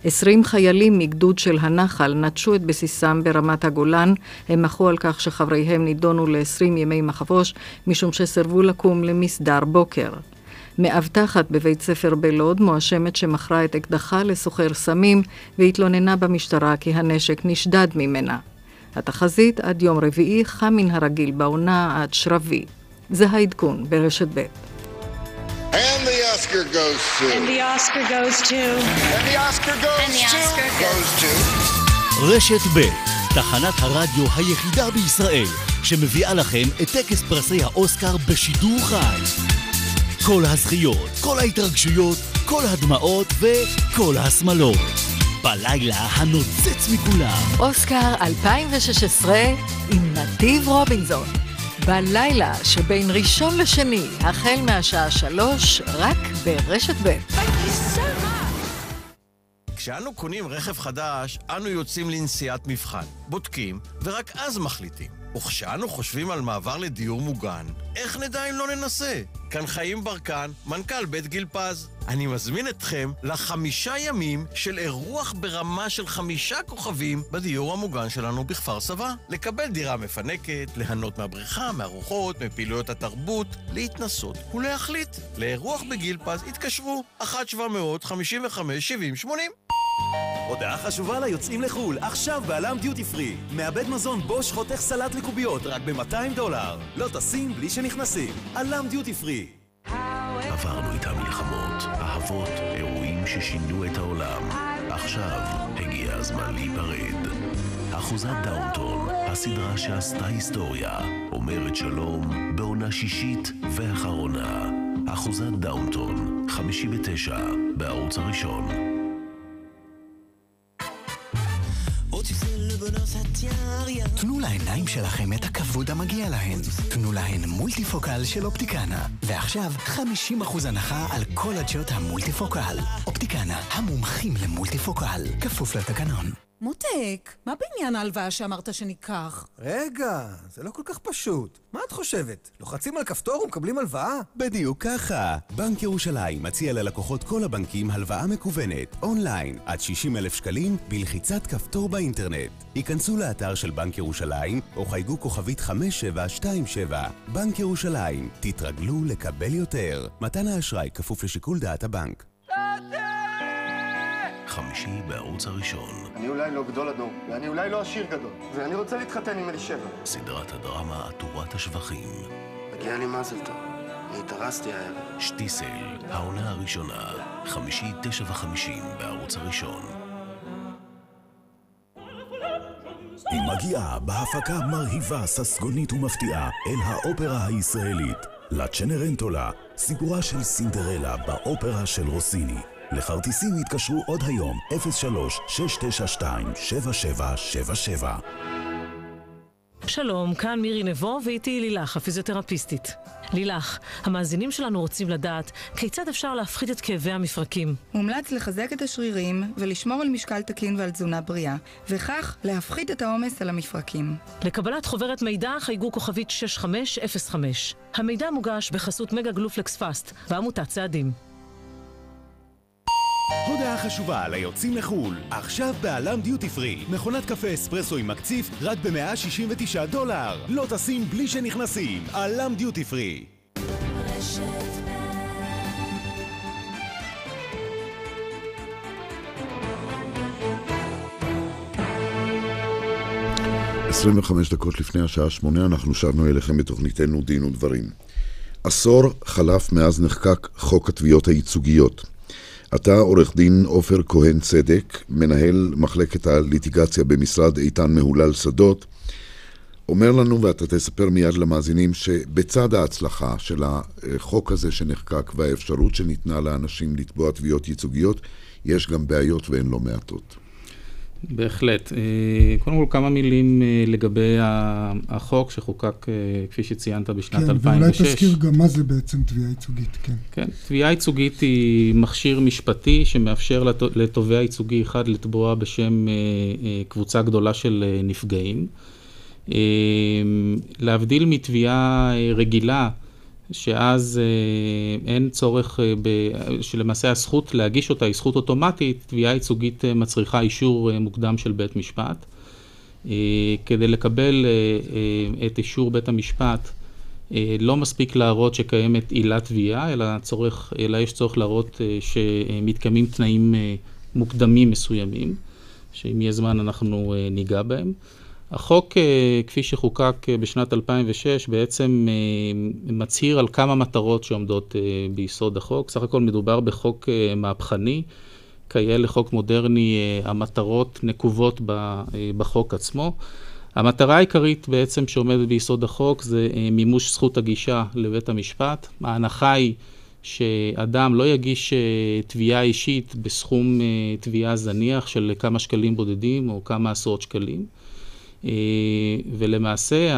עשרים חיילים מגדוד של הנחל נטשו את בסיסם ברמת הגולן. הם מחו על כך שחבריהם נידונו ל-20 ימי מחבוש, משום שסירבו לקום למסדר בוקר. מאבטחת בבית ספר בלוד מואשמת שמכרה את אקדחה לסוחר סמים והתלוננה במשטרה כי הנשק נשדד ממנה. התחזית עד יום רביעי חם מן הרגיל בעונה עד שרבי. זה העדכון ברשת ב'. And the Oscar goes to. And the Oscar goes to. And the Oscar goes And the to. Oscar goes to. רשת ב', תחנת הרדיו היחידה בישראל, שמביאה לכם את טקס פרסי האוסקר בשידור חי. כל הזכיות, כל ההתרגשויות, כל הדמעות וכל השמלות. בלילה הנוצץ מכולם. אוסקר 2016 עם נתיב רובינזון. בלילה שבין ראשון לשני, החל מהשעה שלוש, רק ברשת ב'. כשאנו קונים רכב חדש, אנו יוצאים לנסיעת מבחן, בודקים, ורק אז מחליטים. וכשאנו חושבים על מעבר לדיור מוגן, איך נדע אם לא ננסה? כאן חיים ברקן, מנכ"ל בית גיל פז. אני מזמין אתכם לחמישה ימים של אירוח ברמה של חמישה כוכבים בדיור המוגן שלנו בכפר סבא. לקבל דירה מפנקת, ליהנות מהבריכה, מהרוחות, מפעילויות התרבות, להתנסות ולהחליט. לאירוח בגיל פז התקשרו 1-700-55-70-80 הודעה חשובה ליוצאים לחו"ל, עכשיו בעלם דיוטי פרי. מעבד מזון בוש חותך סלט לקוביות רק ב-200 דולר. לא טסים בלי שנכנסים. עלם דיוטי פרי. עברנו איתם מלחמות, אהבות, אירועים ששינו את העולם. עכשיו הגיע הזמן להיפרד. אחוזת דאונטון, הסדרה שעשתה היסטוריה, אומרת שלום בעונה שישית ואחרונה. אחוזת דאונטון, חמישי בתשע, בערוץ הראשון. תנו לעיניים שלכם את הכבוד המגיע להן. תנו להן מולטיפוקל של אופטיקנה. ועכשיו 50% הנחה על כל הדשות המולטיפוקל. אופטיקנה, המומחים למולטיפוקל. כפוף לתקנון. מותק, מה בעניין ההלוואה שאמרת שניקח? רגע, זה לא כל כך פשוט. מה את חושבת? לוחצים על כפתור ומקבלים הלוואה? בדיוק ככה. בנק ירושלים מציע ללקוחות כל הבנקים הלוואה מקוונת, אונליין, עד 60 אלף שקלים, בלחיצת כפתור באינטרנט. היכנסו לאתר של בנק ירושלים, או חייגו כוכבית 5727. בנק ירושלים, תתרגלו לקבל יותר. מתן האשראי כפוף לשיקול דעת הבנק. חמישי בערוץ הראשון. אני אולי לא גדול הדור, ואני אולי לא עשיר גדול, ואני רוצה להתחתן עם אלישבע. סדרת הדרמה עטורת השבחים. מגיע לי מזל טוב. אני התארסתי הערב. שטיסל, העונה הראשונה. חמישי, תשע וחמישים בערוץ הראשון. היא מגיעה בהפקה מרהיבה, ססגונית ומפתיעה אל האופרה הישראלית. לה צ'נרנטולה, סיפורה של סינדרלה באופרה של רוסיני. לכרטיסים התקשרו עוד היום 03-692-7777 שלום, כאן מירי נבו ואיתי לילך, הפיזיותרפיסטית. לילך, המאזינים שלנו רוצים לדעת כיצד אפשר להפחית את כאבי המפרקים. מומלץ לחזק את השרירים ולשמור על משקל תקין ועל תזונה בריאה, וכך להפחית את העומס על המפרקים. לקבלת חוברת מידע חייגו כוכבית 6505. המידע מוגש בחסות מגה גלופלקס פאסט ועמותת צעדים. הודעה חשובה ליוצאים לחו"ל, עכשיו בעלם דיוטי פרי. מכונת קפה אספרסו עם מקציף רק ב-169 דולר. לא טסים בלי שנכנסים. עלם דיוטי פרי. רשת 25 דקות לפני השעה שמונה אנחנו שבנו אליכם בתוכניתנו דין ודברים. עשור חלף מאז נחקק חוק התביעות הייצוגיות. אתה עורך דין עופר כהן צדק, מנהל מחלקת הליטיגציה במשרד איתן מהולל שדות, אומר לנו, ואתה תספר מיד למאזינים, שבצד ההצלחה של החוק הזה שנחקק והאפשרות שניתנה לאנשים לתבוע תביעות ייצוגיות, יש גם בעיות והן לא מעטות. בהחלט. אה, קודם כל כמה מילים אה, לגבי החוק שחוקק, אה, כפי שציינת, בשנת כן, 2006. כן, ואולי תזכיר גם מה זה בעצם תביעה ייצוגית, כן. כן, תביעה ייצוגית היא מכשיר משפטי שמאפשר לתובע ייצוגי אחד לתבוע בשם קבוצה גדולה של נפגעים. להבדיל מתביעה רגילה, שאז אה, אין צורך, אה, ב, שלמעשה הזכות להגיש אותה היא זכות אוטומטית, תביעה ייצוגית אה, מצריכה אישור מוקדם של בית משפט. כדי לקבל את אישור בית המשפט, לא מספיק להראות שקיימת עילת תביעה, אלא, אלא יש צורך להראות שמתקיימים תנאים מוקדמים מסוימים, שאם יהיה זמן אנחנו ניגע בהם. החוק, אה, כפי שחוקק אה, בשנת 2006, בעצם אה, מצהיר על כמה מטרות שעומדות ביסוד החוק. סך הכל מדובר בחוק מהפכני. כיאה לחוק מודרני, המטרות נקובות בחוק עצמו. המטרה העיקרית בעצם שעומדת ביסוד החוק זה מימוש זכות הגישה לבית המשפט. ההנחה היא שאדם לא יגיש תביעה אישית בסכום תביעה זניח של כמה שקלים בודדים או כמה עשרות שקלים. אה, ולמעשה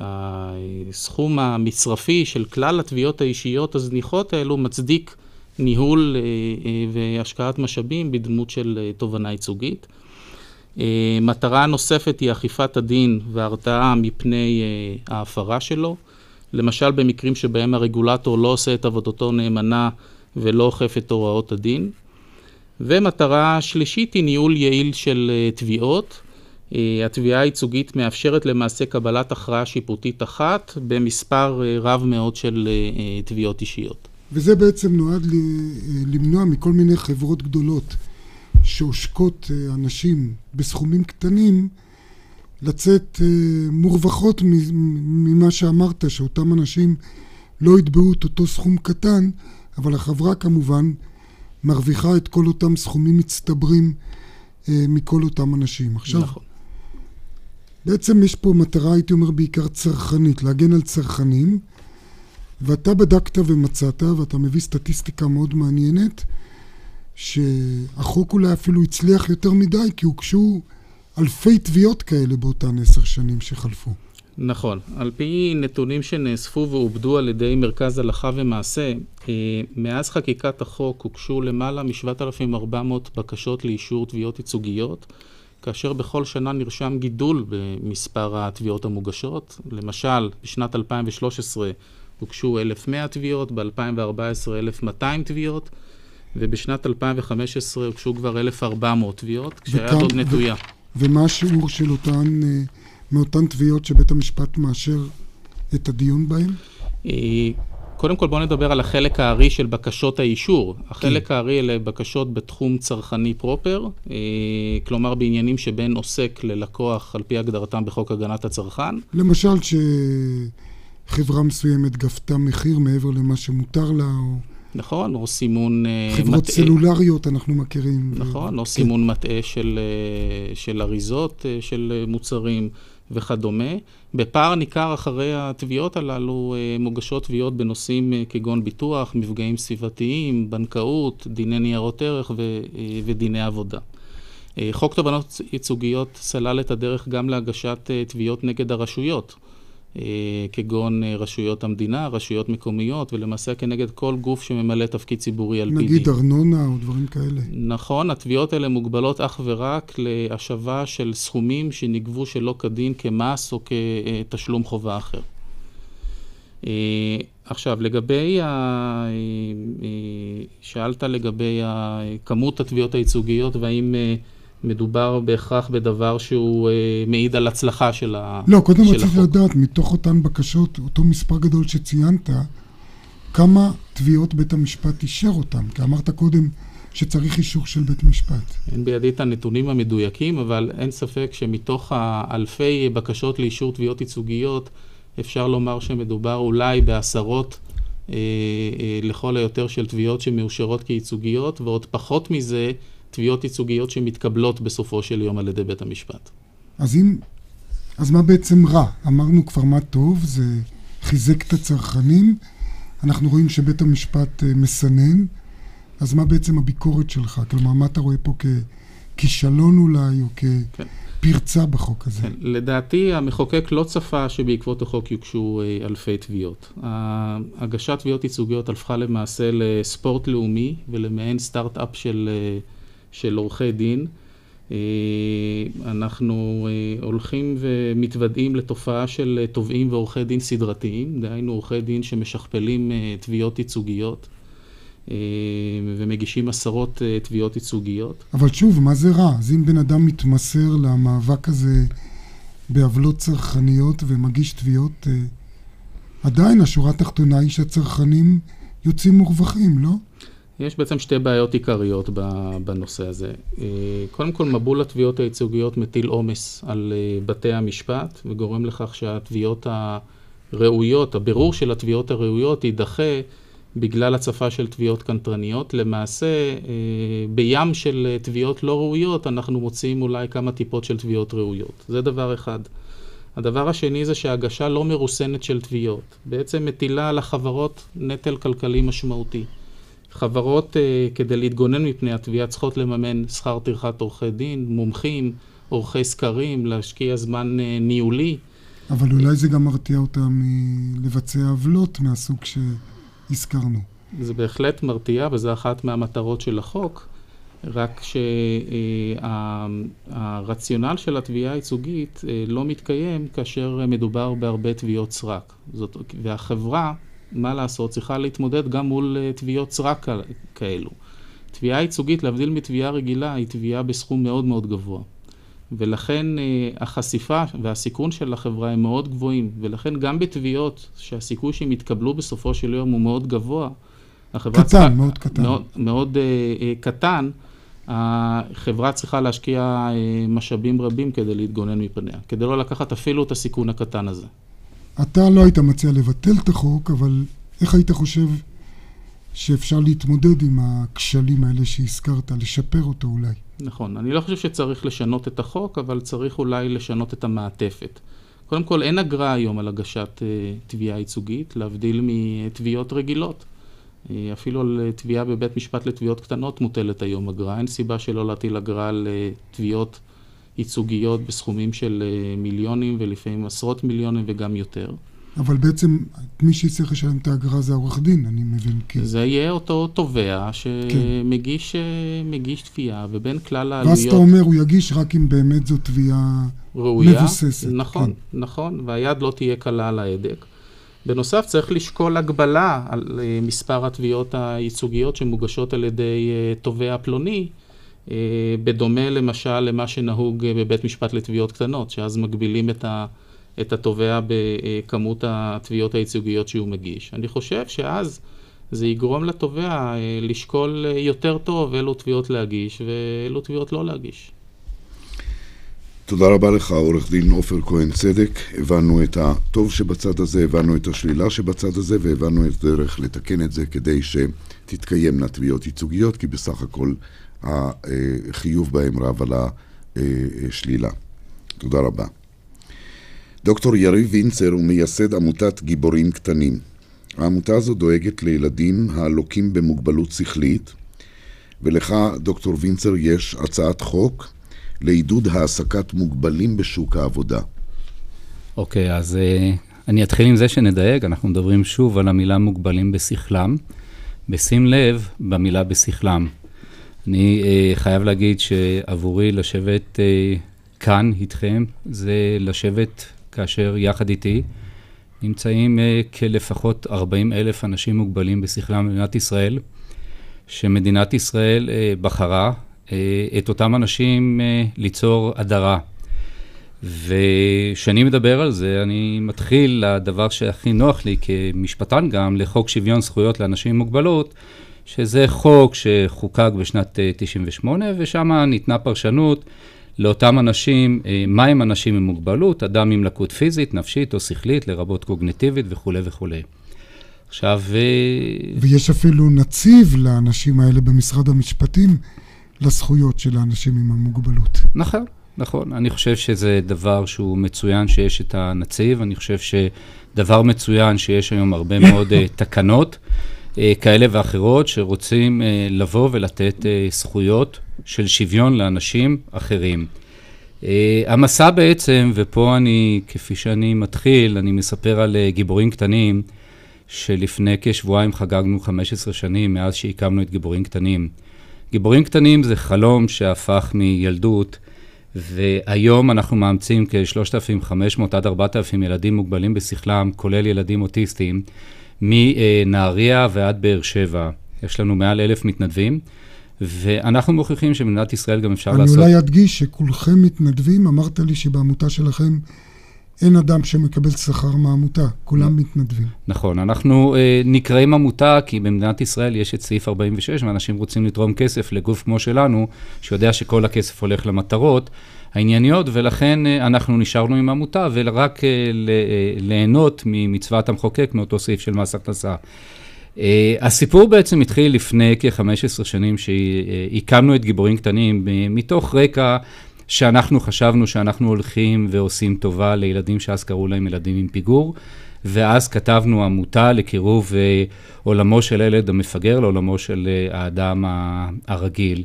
הסכום המצרפי של כלל התביעות האישיות הזניחות האלו מצדיק ניהול אה, אה, והשקעת משאבים בדמות של תובנה ייצוגית. מטרה נוספת היא אכיפת הדין והרתעה מפני ההפרה שלו. למשל במקרים שבהם הרגולטור לא עושה את עבודתו נאמנה ולא אוכף את הוראות הדין. ומטרה שלישית היא ניהול יעיל של תביעות. אה, התביעה הייצוגית מאפשרת למעשה קבלת הכרעה שיפוטית אחת במספר אה, רב מאוד של אה, תביעות אישיות. וזה בעצם נועד למנוע מכל מיני חברות גדולות שעושקות אנשים בסכומים קטנים, לצאת מורווחות ממה שאמרת, שאותם אנשים לא יתבעו את אותו סכום קטן, אבל החברה כמובן מרוויחה את כל אותם סכומים מצטברים מכל אותם אנשים. עכשיו, נכון. בעצם יש פה מטרה, הייתי אומר, בעיקר צרכנית, להגן על צרכנים, ואתה בדקת ומצאת, ואתה מביא סטטיסטיקה מאוד מעניינת, שהחוק אולי אפילו הצליח יותר מדי, כי הוגשו אלפי תביעות כאלה באותן עשר שנים שחלפו. נכון. על פי נתונים שנאספו ועובדו על ידי מרכז הלכה ומעשה, אה, מאז חקיקת החוק הוגשו למעלה מ-7,400 בקשות לאישור תביעות ייצוגיות. כאשר בכל שנה נרשם גידול במספר התביעות המוגשות. למשל, בשנת 2013 הוגשו 1,100 תביעות, ב-2014 1,200 תביעות, ובשנת 2015 הוגשו כבר 1,400 תביעות, כשהיד עוד נטויה. ומה השיעור של אותן, אה, מאותן תביעות שבית המשפט מאשר את הדיון בהן? קודם כל בואו נדבר על החלק הארי של בקשות האישור. החלק כן. הארי אלה בקשות בתחום צרכני פרופר, אה, כלומר בעניינים שבין עוסק ללקוח על פי הגדרתם בחוק הגנת הצרכן. למשל שחברה מסוימת גפתה מחיר מעבר למה שמותר לה, או... נכון, או סימון אה, חברות מטעה. חברות סלולריות אנחנו מכירים. נכון, ו... או כן. סימון מטעה של, אה, של אריזות של מוצרים. וכדומה. בפער ניכר אחרי התביעות הללו אה, מוגשות תביעות בנושאים אה, כגון ביטוח, מפגעים סביבתיים, בנקאות, דיני ניירות ערך ו- אה, ודיני עבודה. חוק תובענות ייצוגיות סלל את הדרך גם להגשת תביעות נגד הרשויות. אה, כגון אה, רשויות המדינה, רשויות מקומיות, ולמעשה כנגד כל גוף שממלא תפקיד ציבורי על פי דין. נגיד ארנונה או דברים כאלה. נכון, התביעות האלה מוגבלות אך ורק להשבה של סכומים שנגבו שלא כדין כמס או כתשלום חובה אחר. אה, עכשיו, לגבי, ה... שאלת לגבי כמות התביעות הייצוגיות והאם מדובר בהכרח בדבר שהוא אה, מעיד על הצלחה של החוק. לא, קודם רציתי לדעת, מתוך אותן בקשות, אותו מספר גדול שציינת, כמה תביעות בית המשפט אישר אותן? כי אמרת קודם שצריך אישור של בית משפט. אין בידי את הנתונים המדויקים, אבל אין ספק שמתוך האלפי בקשות לאישור תביעות ייצוגיות, אפשר לומר שמדובר אולי בעשרות אה, אה, לכל היותר של תביעות שמאושרות כייצוגיות, ועוד פחות מזה תביעות ייצוגיות שמתקבלות בסופו של יום על ידי בית המשפט. אז אם... אז מה בעצם רע? אמרנו כבר מה טוב, זה חיזק את הצרכנים, אנחנו רואים שבית המשפט אה, מסנן, אז מה בעצם הביקורת שלך? כלומר, מה אתה רואה פה ככישלון אולי, או כפרצה כן. בחוק הזה? כן. לדעתי, המחוקק לא צפה שבעקבות החוק יוגשו אה, אלפי תביעות. הגשת תביעות ייצוגיות הפכה למעשה לספורט לאומי ולמעין סטארט-אפ של... אה, של עורכי דין. אה, אנחנו אה, הולכים ומתוודעים לתופעה של תובעים ועורכי דין סדרתיים, דהיינו עורכי דין שמשכפלים אה, תביעות ייצוגיות ומגישים עשרות תביעות ייצוגיות. אבל שוב, מה זה רע? אז אם בן אדם מתמסר למאבק הזה בעוולות צרכניות ומגיש תביעות, עדיין השורה התחתונה היא שהצרכנים יוצאים מורווחים, לא? יש בעצם שתי בעיות עיקריות בנושא הזה. אה, קודם כל, מבול התביעות הייצוגיות מטיל עומס על אה, בתי המשפט וגורם לכך שהתביעות הראויות, הבירור של התביעות הראויות יידחה בגלל הצפה של תביעות קנטרניות. למעשה, אה, בים של תביעות לא ראויות אנחנו מוצאים אולי כמה טיפות של תביעות ראויות. זה דבר אחד. הדבר השני זה שהגשה לא מרוסנת של תביעות בעצם מטילה על החברות נטל כלכלי משמעותי. חברות, uh, כדי להתגונן מפני התביעה, צריכות לממן שכר טרחת עורכי דין, מומחים, עורכי סקרים, להשקיע זמן uh, ניהולי. אבל אולי זה גם מרתיע אותם מלבצע עוולות מהסוג שהזכרנו. זה בהחלט מרתיע, וזו אחת מהמטרות של החוק, רק שהרציונל של התביעה הייצוגית לא מתקיים כאשר מדובר בהרבה תביעות סרק. זאת, והחברה מה לעשות, צריכה להתמודד גם מול uh, תביעות סרק כאלו. תביעה ייצוגית, להבדיל מתביעה רגילה, היא תביעה בסכום מאוד מאוד גבוה. ולכן uh, החשיפה והסיכון של החברה הם מאוד גבוהים, ולכן גם בתביעות שהסיכוי שהם יתקבלו בסופו של יום הוא מאוד גבוה, החברה קטן, צריכה... מאוד קטן. מאוד, מאוד uh, uh, קטן, החברה צריכה להשקיע uh, משאבים רבים כדי להתגונן מפניה, כדי לא לקחת אפילו את הסיכון הקטן הזה. אתה לא היית מציע לבטל את החוק, אבל איך היית חושב שאפשר להתמודד עם הכשלים האלה שהזכרת, לשפר אותו אולי? נכון. אני לא חושב שצריך לשנות את החוק, אבל צריך אולי לשנות את המעטפת. קודם כל, אין אגרה היום על הגשת uh, תביעה ייצוגית, להבדיל מתביעות רגילות. Uh, אפילו על תביעה בבית משפט לתביעות קטנות מוטלת היום אגרה. אין סיבה שלא להטיל אגרה על uh, תביעות ייצוגיות בסכומים של אה, מיליונים ולפעמים עשרות מיליונים וגם יותר. אבל בעצם מי שיצטרך לשלם את האגרה זה העורך דין, אני מבין. כי... זה יהיה אותו תובע שמגיש כן. תביעה, ובין כלל העלויות... ואז אתה אומר, הוא יגיש רק אם באמת זו תביעה ראויה, מבוססת. נכון, כן. נכון, והיד לא תהיה קלה על ההדק. בנוסף, צריך לשקול הגבלה על אה, מספר התביעות הייצוגיות שמוגשות על ידי תובע פלוני, בדומה למשל למה שנהוג אה, בבית משפט לתביעות קטנות, שאז מגבילים את, ה, את התובע בכמות התביעות הייצוגיות שהוא מגיש. אני חושב שאז זה יגרום לתובע אה, לשקול יותר טוב אילו תביעות להגיש ואילו תביעות לא להגיש. תודה רבה לך, עורך דין עופר כהן צדק. הבנו את הטוב שבצד הזה, הבנו את השלילה שבצד הזה, והבנו את הדרך לתקן את זה כדי שתתקיימנה תביעות ייצוגיות, כי בסך הכל החיוב בהם רב על השלילה. תודה רבה. דוקטור יריב וינצר הוא מייסד עמותת גיבורים קטנים. העמותה הזו דואגת לילדים הלוקים במוגבלות שכלית, ולך, דוקטור וינצר, יש הצעת חוק לעידוד העסקת מוגבלים בשוק העבודה. אוקיי, okay, אז uh, אני אתחיל עם זה שנדייק, אנחנו מדברים שוב על המילה מוגבלים בשכלם. בשים לב במילה בשכלם. אני uh, חייב להגיד שעבורי לשבת uh, כאן איתכם, זה לשבת כאשר יחד איתי נמצאים uh, כלפחות 40 אלף אנשים מוגבלים בשכלם במדינת ישראל, שמדינת ישראל uh, בחרה uh, את אותם אנשים uh, ליצור הדרה. וכשאני מדבר על זה, אני מתחיל לדבר שהכי נוח לי כמשפטן גם, לחוק שוויון זכויות לאנשים עם מוגבלות, שזה חוק שחוקק בשנת 98, ושם ניתנה פרשנות לאותם אנשים, מה הם אנשים עם מוגבלות, אדם עם לקות פיזית, נפשית או שכלית, לרבות קוגניטיבית וכולי וכולי. עכשיו... ויש אפילו נציב לאנשים האלה במשרד המשפטים לזכויות של האנשים עם המוגבלות. נכון. נכון, אני חושב שזה דבר שהוא מצוין שיש את הנציב, אני חושב שדבר מצוין שיש היום הרבה מאוד תקנות כאלה ואחרות שרוצים uh, לבוא ולתת uh, זכויות של שוויון לאנשים אחרים. המסע בעצם, ופה אני, כפי שאני מתחיל, אני מספר על גיבורים קטנים, שלפני כשבועיים חגגנו 15 שנים מאז שהקמנו את גיבורים קטנים. גיבורים קטנים זה חלום שהפך מילדות והיום אנחנו מאמצים כ-3,500 עד 4,000 ילדים מוגבלים בשכלם, כולל ילדים אוטיסטים, מנהריה ועד באר שבע. יש לנו מעל אלף מתנדבים, ואנחנו מוכיחים שבמדינת ישראל גם אפשר אני לעשות... אני אולי אדגיש שכולכם מתנדבים, אמרת לי שבעמותה שלכם אין אדם שמקבל שכר מהעמותה, כולם מתנדבים. נכון, אנחנו אה, נקראים עמותה כי במדינת ישראל יש את סעיף 46, ואנשים רוצים לתרום כסף לגוף כמו שלנו, שיודע שכל הכסף הולך למטרות הענייניות, ולכן אה, אנחנו נשארנו עם עמותה, ורק אה, ליהנות ממצוות המחוקק מאותו סעיף של מס הכנסה. הסיפור בעצם התחיל לפני כ-15 שנים שהקמנו את גיבורים קטנים מתוך רקע שאנחנו חשבנו שאנחנו הולכים ועושים טובה לילדים שאז קראו להם ילדים עם פיגור, ואז כתבנו עמותה לקירוב אה, עולמו של הילד המפגר לעולמו של אה, האדם הרגיל.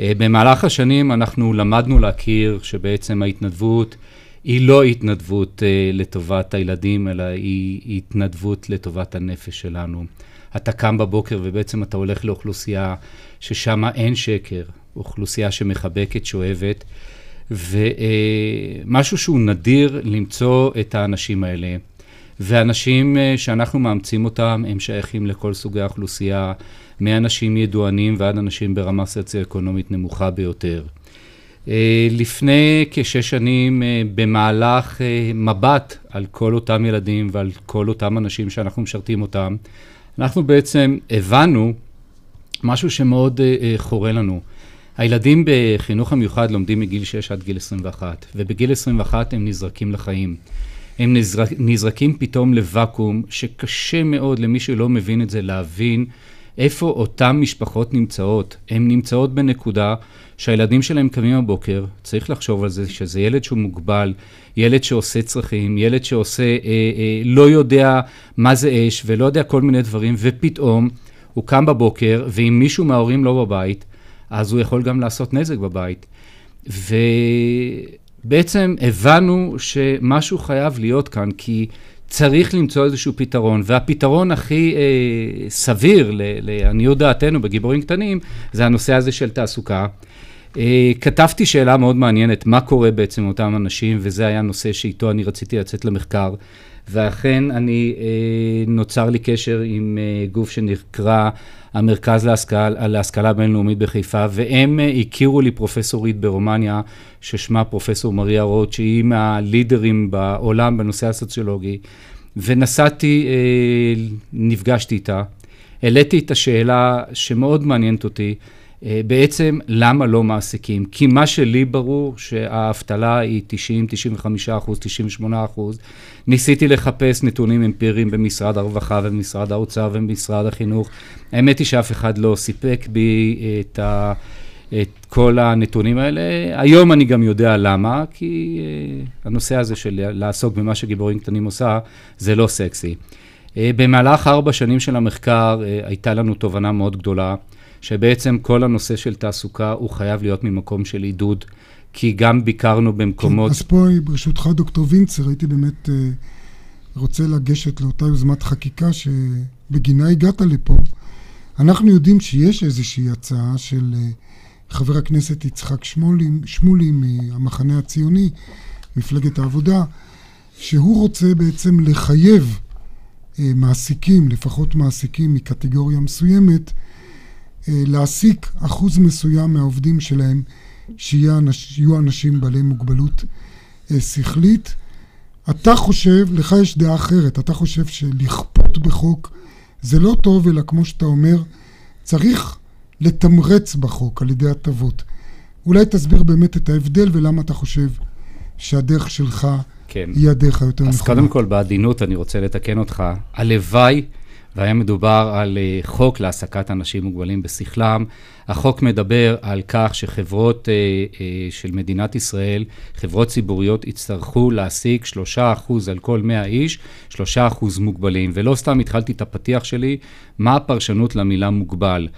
אה, במהלך השנים אנחנו למדנו להכיר שבעצם ההתנדבות היא לא התנדבות לטובת הילדים, אלא היא התנדבות לטובת הנפש שלנו. אתה קם בבוקר ובעצם אתה הולך לאוכלוסייה ששם אין שקר, אוכלוסייה שמחבקת, שאוהבת, ומשהו שהוא נדיר למצוא את האנשים האלה. ואנשים אה, שאנחנו מאמצים אותם, הם שייכים לכל סוגי האוכלוסייה, מאנשים ידוענים ועד אנשים ברמה סוציו-אקונומית נמוכה ביותר. אה, לפני כשש שנים, אה, במהלך מבט על כל אותם ילדים ועל כל אותם אנשים שאנחנו משרתים אותם, אנחנו בעצם הבנו משהו שמאוד חורה לנו. הילדים בחינוך המיוחד לומדים מגיל 6 עד גיל 21, ובגיל 21 הם נזרקים לחיים. הם נזרק, נזרקים פתאום לוואקום, שקשה מאוד למי שלא מבין את זה להבין איפה אותן משפחות נמצאות. הן נמצאות בנקודה שהילדים שלהם קמים בבוקר, צריך לחשוב על זה, שזה ילד שהוא מוגבל, ילד שעושה צרכים, ילד שעושה, אה, אה, לא יודע מה זה אש ולא יודע כל מיני דברים, ופתאום הוא קם בבוקר, ואם מישהו מההורים לא בבית, אז הוא יכול גם לעשות נזק בבית. ובעצם הבנו שמשהו חייב להיות כאן, כי צריך למצוא איזשהו פתרון, והפתרון הכי אה, סביר, לעניות דעתנו בגיבורים קטנים, זה הנושא הזה של תעסוקה. אה, כתבתי שאלה מאוד מעניינת, מה קורה בעצם עם אותם אנשים, וזה היה נושא שאיתו אני רציתי לצאת למחקר. ואכן אני, אה, נוצר לי קשר עם אה, גוף שנקרא המרכז להשכלה, להשכלה בינלאומית בחיפה, והם אה, הכירו לי פרופסורית ברומניה, ששמה פרופסור מריה רוט, שהיא מהלידרים בעולם בנושא הסוציולוגי, ונסעתי, אה, נפגשתי איתה, העליתי את השאלה שמאוד מעניינת אותי, בעצם למה לא מעסיקים? כי מה שלי ברור שהאבטלה היא 90, 95 אחוז, 98 אחוז. ניסיתי לחפש נתונים אמפיריים במשרד הרווחה ובמשרד האוצר ובמשרד החינוך. האמת היא שאף אחד לא סיפק בי את, ה, את כל הנתונים האלה. היום אני גם יודע למה, כי אה, הנושא הזה של לעסוק במה שגיבורים קטנים עושה, זה לא סקסי. אה, במהלך ארבע שנים של המחקר הייתה לנו תובנה מאוד גדולה. שבעצם כל הנושא של תעסוקה הוא חייב להיות ממקום של עידוד, כי גם ביקרנו במקומות... כן, אז פה, ברשותך, דוקטור וינצר, הייתי באמת אה, רוצה לגשת לאותה יוזמת חקיקה שבגינה הגעת לפה. אנחנו יודעים שיש איזושהי הצעה של אה, חבר הכנסת יצחק שמולי, שמולי מהמחנה הציוני, מפלגת העבודה, שהוא רוצה בעצם לחייב אה, מעסיקים, לפחות מעסיקים מקטגוריה מסוימת, להעסיק אחוז מסוים מהעובדים שלהם שיהיו אנשים בעלי מוגבלות אה, שכלית. אתה חושב, לך יש דעה אחרת, אתה חושב שלכפות בחוק זה לא טוב, אלא כמו שאתה אומר, צריך לתמרץ בחוק על ידי הטבות. אולי תסביר באמת את ההבדל ולמה אתה חושב שהדרך שלך כן. היא הדרך היותר נכונה. אז קודם כל, בעדינות אני רוצה לתקן אותך. הלוואי והיה מדובר על אה, חוק להעסקת אנשים מוגבלים בשכלם. החוק מדבר על כך שחברות אה, אה, של מדינת ישראל, חברות ציבוריות, יצטרכו להעסיק 3% על כל 100 איש, 3% מוגבלים. ולא סתם התחלתי את הפתיח שלי, מה הפרשנות למילה מוגבל.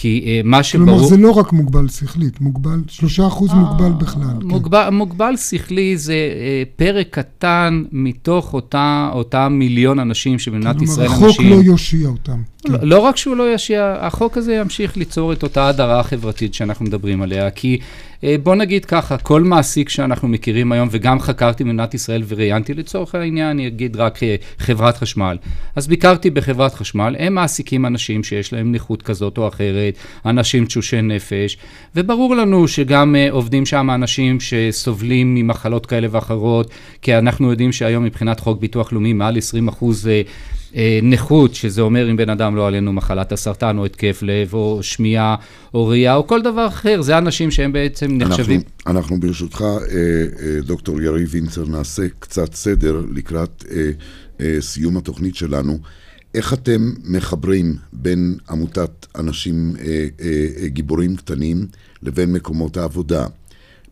כי uh, מה שברור... כלומר, זה לא רק מוגבל שכלית, מוגבל, שלושה אחוז מוגבל בכלל. מוגבל, כן. מוגבל שכלי זה uh, פרק קטן מתוך אותה, אותה מיליון אנשים שבמדינת ישראל אנשים... כלומר, החוק לא יושיע אותם. לא. לא רק שהוא לא יושיע, החוק הזה ימשיך ליצור את אותה הדרה חברתית שאנחנו מדברים עליה, כי אה, בוא נגיד ככה, כל מעסיק שאנחנו מכירים היום, וגם חקרתי במדינת ישראל וראיינתי לצורך העניין, אני אגיד רק אה, חברת חשמל. אז ביקרתי בחברת חשמל, הם מעסיקים אנשים שיש להם נכות כזאת או אחרת, אנשים תשושי נפש, וברור לנו שגם אה, עובדים שם אנשים שסובלים ממחלות כאלה ואחרות, כי אנחנו יודעים שהיום מבחינת חוק ביטוח לאומי, מעל 20 אחוז... אה, נכות, שזה אומר אם בן אדם לא עלינו מחלת הסרטן או התקף לב או שמיעה או ראייה או כל דבר אחר, זה אנשים שהם בעצם נחשבים. אנחנו, אנחנו ברשותך, אה, אה, דוקטור יריב וינצר, נעשה קצת סדר לקראת סיום התוכנית שלנו. איך אתם מחברים בין עמותת אנשים גיבורים קטנים לבין מקומות העבודה?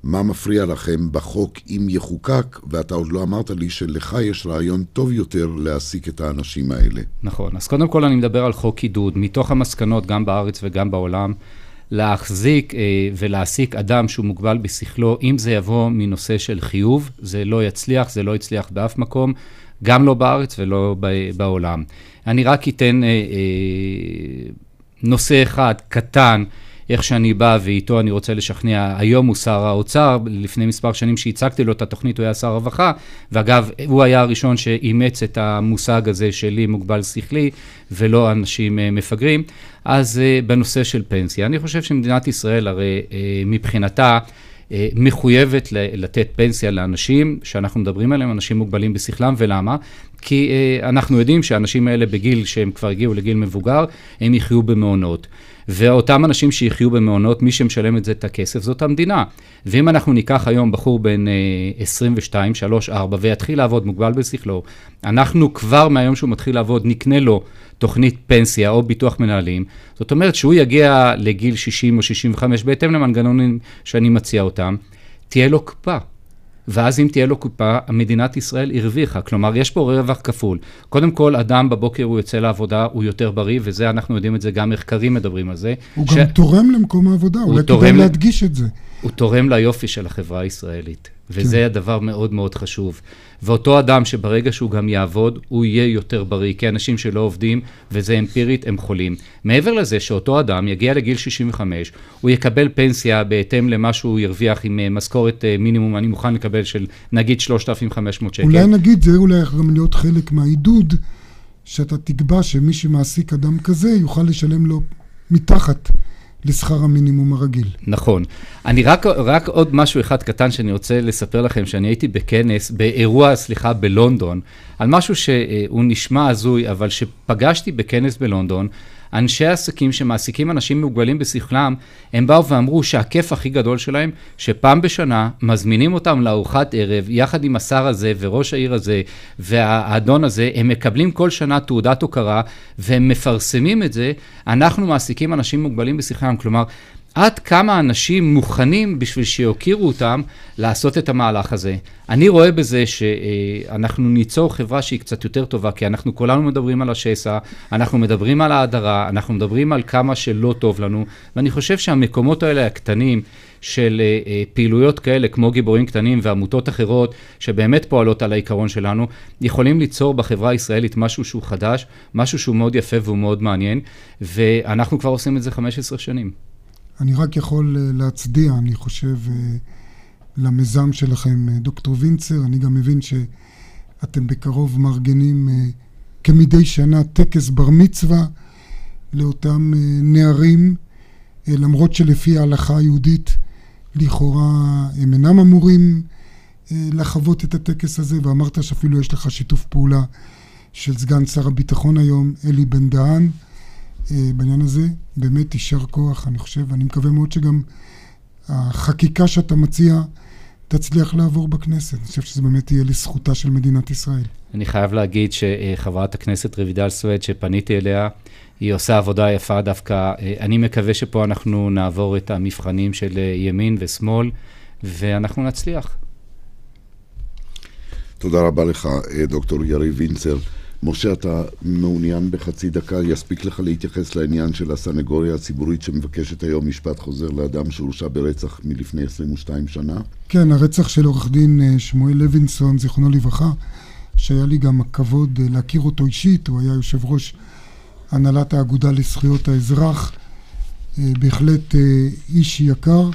מה מפריע לכם בחוק אם יחוקק, ואתה עוד לא אמרת לי שלך יש רעיון טוב יותר להעסיק את האנשים האלה. נכון, אז קודם כל אני מדבר על חוק עידוד. מתוך המסקנות, גם בארץ וגם בעולם, להחזיק אה, ולהעסיק אדם שהוא מוגבל בשכלו, אם זה יבוא מנושא של חיוב, זה לא יצליח, זה לא יצליח באף מקום, גם לא בארץ ולא בעולם. אני רק אתן אה, אה, נושא אחד קטן. איך שאני בא ואיתו אני רוצה לשכנע, היום הוא שר האוצר, לפני מספר שנים שהצגתי לו את התוכנית הוא היה שר הרווחה, ואגב, הוא היה הראשון שאימץ את המושג הזה שלי מוגבל שכלי, ולא אנשים אה, מפגרים. אז אה, בנושא של פנסיה, אני חושב שמדינת ישראל הרי אה, מבחינתה, מחויבת לתת פנסיה לאנשים שאנחנו מדברים עליהם, אנשים מוגבלים בשכלם, ולמה? כי אנחנו יודעים שהאנשים האלה בגיל שהם כבר הגיעו לגיל מבוגר, הם יחיו במעונות. ואותם אנשים שיחיו במעונות, מי שמשלם את זה את הכסף זאת המדינה. ואם אנחנו ניקח היום בחור בן 22, 3, 4 ויתחיל לעבוד מוגבל בשכלו, אנחנו כבר מהיום שהוא מתחיל לעבוד נקנה לו תוכנית פנסיה או ביטוח מנהלים, זאת אומרת שהוא יגיע לגיל 60 או 65 בהתאם למנגנונים שאני מציע אותם, תהיה לו קופה. ואז אם תהיה לו קופה, מדינת ישראל הרוויחה. כלומר, יש פה רווח כפול. קודם כל, אדם בבוקר הוא יוצא לעבודה, הוא יותר בריא, וזה, אנחנו יודעים את זה, גם מחקרים מדברים על זה. הוא ש... גם תורם למקום העבודה, אולי כדאי להדגיש את זה. הוא תורם ליופי של החברה הישראלית, וזה כן. הדבר מאוד מאוד חשוב. ואותו אדם שברגע שהוא גם יעבוד, הוא יהיה יותר בריא, כי אנשים שלא עובדים, וזה אמפירית, הם חולים. מעבר לזה שאותו אדם יגיע לגיל 65, הוא יקבל פנסיה בהתאם למה שהוא ירוויח עם אה, משכורת אה, מינימום, אני מוכן לקבל של נגיד 3,500 שקל. אולי נגיד, זה אולי גם להיות חלק מהעידוד, שאתה תקבע שמי שמעסיק אדם כזה יוכל לשלם לו מתחת. לשכר המינימום הרגיל. נכון. אני רק, רק עוד משהו אחד קטן שאני רוצה לספר לכם, שאני הייתי בכנס, באירוע, סליחה, בלונדון, על משהו שהוא נשמע הזוי, אבל שפגשתי בכנס בלונדון, אנשי עסקים שמעסיקים אנשים מוגבלים בשכלם, הם באו ואמרו שהכיף הכי גדול שלהם, שפעם בשנה מזמינים אותם לארוחת ערב, יחד עם השר הזה וראש העיר הזה והאדון הזה, הם מקבלים כל שנה תעודת הוקרה, והם מפרסמים את זה, אנחנו מעסיקים אנשים מוגבלים בשכלם. כלומר, עד כמה אנשים מוכנים בשביל שיוקירו אותם לעשות את המהלך הזה. אני רואה בזה שאנחנו ניצור חברה שהיא קצת יותר טובה, כי אנחנו כולנו מדברים על השסע, אנחנו מדברים על ההדרה, אנחנו מדברים על כמה שלא טוב לנו, ואני חושב שהמקומות האלה הקטנים, של פעילויות כאלה, כמו גיבורים קטנים ועמותות אחרות, שבאמת פועלות על העיקרון שלנו, יכולים ליצור בחברה הישראלית משהו שהוא חדש, משהו שהוא מאוד יפה והוא מאוד מעניין, ואנחנו כבר עושים את זה 15 שנים. אני רק יכול להצדיע, אני חושב, למיזם שלכם, דוקטור וינצר. אני גם מבין שאתם בקרוב מארגנים כמדי שנה טקס בר מצווה לאותם נערים, למרות שלפי ההלכה היהודית לכאורה הם אינם אמורים לחוות את הטקס הזה, ואמרת שאפילו יש לך שיתוף פעולה של סגן שר הביטחון היום, אלי בן דהן, בעניין הזה. באמת יישר כוח, אני חושב, ואני מקווה מאוד שגם החקיקה שאתה מציע תצליח לעבור בכנסת. אני חושב שזה באמת יהיה לזכותה של מדינת ישראל. אני חייב להגיד שחברת הכנסת רויטל סואד, שפניתי אליה, היא עושה עבודה יפה דווקא. אני מקווה שפה אנחנו נעבור את המבחנים של ימין ושמאל, ואנחנו נצליח. תודה רבה לך, דוקטור יריב וינצר. משה, אתה מעוניין בחצי דקה, יספיק לך להתייחס לעניין של הסנגוריה הציבורית שמבקשת היום משפט חוזר לאדם שהורשע ברצח מלפני 22 שנה? כן, הרצח של עורך דין שמואל לוינסון, זיכרונו לברכה, שהיה לי גם הכבוד להכיר אותו אישית, הוא היה יושב ראש הנהלת האגודה לזכויות האזרח, בהחלט איש יקר.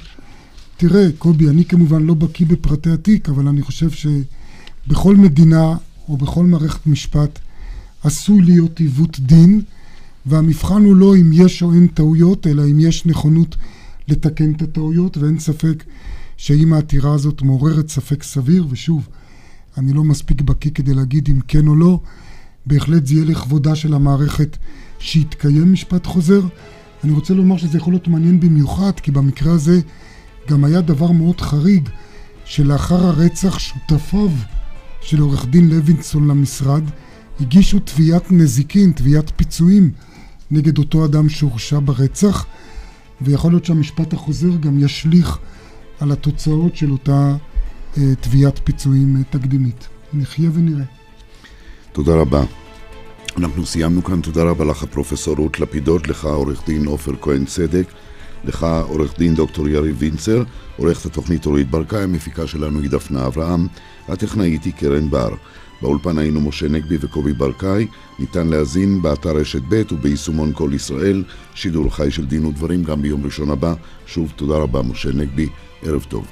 תראה, קובי, אני כמובן לא בקיא בפרטי התיק, אבל אני חושב שבכל מדינה או בכל מערכת משפט עשוי להיות עיוות דין, והמבחן הוא לא אם יש או אין טעויות, אלא אם יש נכונות לתקן את הטעויות, ואין ספק שאם העתירה הזאת מעוררת ספק סביר, ושוב, אני לא מספיק בקיא כדי להגיד אם כן או לא, בהחלט זה יהיה לכבודה של המערכת שיתקיים משפט חוזר. אני רוצה לומר שזה יכול להיות מעניין במיוחד, כי במקרה הזה גם היה דבר מאוד חריג, שלאחר הרצח שותפיו של עורך דין לוינסון למשרד, הגישו תביעת נזיקין, תביעת פיצויים, נגד אותו אדם שהורשע ברצח, ויכול להיות שהמשפט החוזר גם ישליך על התוצאות של אותה אה, תביעת פיצויים אה, תקדימית. נחיה ונראה. תודה רבה. אנחנו סיימנו כאן, תודה רבה לך פרופסור רות לפידות, לך עורך דין עופר כהן צדק, לך עורך דין דוקטור יריב וינצר, עורכת התוכנית אורית ברקאי, המפיקה שלנו היא דפנה אברהם, הטכנאית היא קרן בר. באולפן היינו משה נגבי וקובי ברקאי, ניתן להזין באתר רשת ב' וביישומון כל ישראל, שידור חי של דין ודברים גם ביום ראשון הבא. שוב תודה רבה משה נגבי, ערב טוב.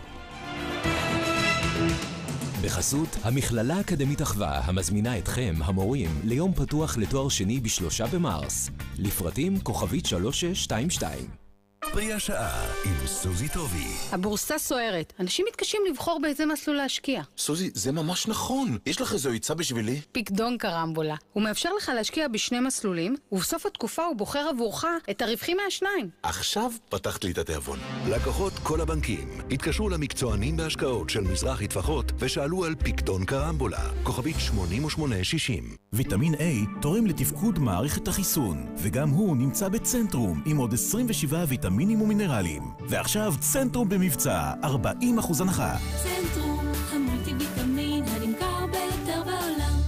בחסות המכללה האקדמית אחווה, המזמינה אתכם, המורים, ליום פתוח לתואר שני בשלושה במרס. לפרטים כוכבית 3622 פרי השעה עם סוזי טובי. הבורסה סוערת. אנשים מתקשים לבחור באיזה מסלול להשקיע. סוזי, זה ממש נכון. יש לך איזו עצה בשבילי? פיקדון קרמבולה. הוא מאפשר לך להשקיע בשני מסלולים, ובסוף התקופה הוא בוחר עבורך את הרווחים מהשניים. עכשיו פתחת לי את התיאבון. לקוחות כל הבנקים התקשרו למקצוענים בהשקעות של מזרחי טפחות ושאלו על פיקדון קרמבולה. כוכבית 8860. ויטמין A תורם לתפקוד מערכת החיסון, וגם הוא נמצא בצנטרום עם עוד 27 ויטמין ויטמינים ומינרלים. ועכשיו צנטרום במבצע, 40% הנחה. צנטרום, המולטי ויטמין הנמכר ביותר בעולם.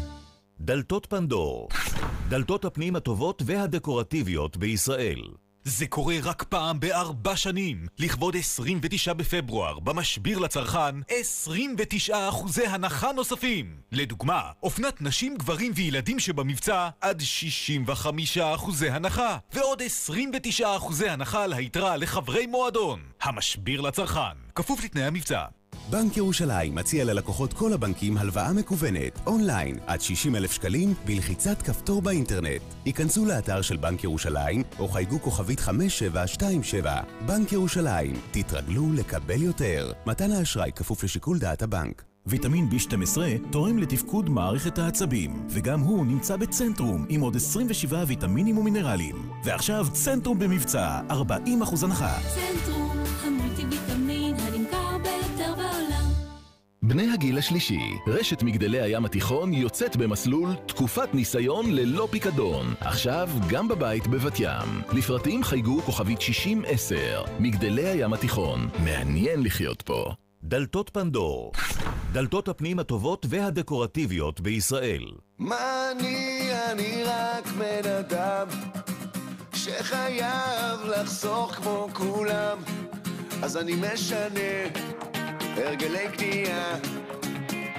דלתות פנדור, דלתות הפנים הטובות והדקורטיביות בישראל. זה קורה רק פעם בארבע שנים. לכבוד 29 בפברואר, במשביר לצרכן, 29 אחוזי הנחה נוספים. לדוגמה, אופנת נשים, גברים וילדים שבמבצע, עד 65 אחוזי הנחה. ועוד 29 אחוזי הנחה על היתרה לחברי מועדון. המשביר לצרכן, כפוף לתנאי המבצע. בנק ירושלים מציע ללקוחות כל הבנקים הלוואה מקוונת, אונליין, עד 60 אלף שקלים, בלחיצת כפתור באינטרנט. היכנסו לאתר של בנק ירושלים, או חייגו כוכבית 5727. בנק ירושלים, תתרגלו לקבל יותר. מתן האשראי כפוף לשיקול דעת הבנק. ויטמין B12 תורם לתפקוד מערכת העצבים, וגם הוא נמצא בצנטרום עם עוד 27 ויטמינים ומינרלים. ועכשיו צנטרום במבצע, 40% הנחה. צנטרום, בני הגיל השלישי, רשת מגדלי הים התיכון יוצאת במסלול תקופת ניסיון ללא פיקדון. עכשיו גם בבית בבת ים. לפרטים חייגו כוכבית 6010. מגדלי הים התיכון, מעניין לחיות פה. דלתות פנדור, דלתות הפנים הטובות והדקורטיביות בישראל. מה אני, אני רק בן אדם שחייב לחסוך כמו כולם אז אני משנה הרגלי קנייה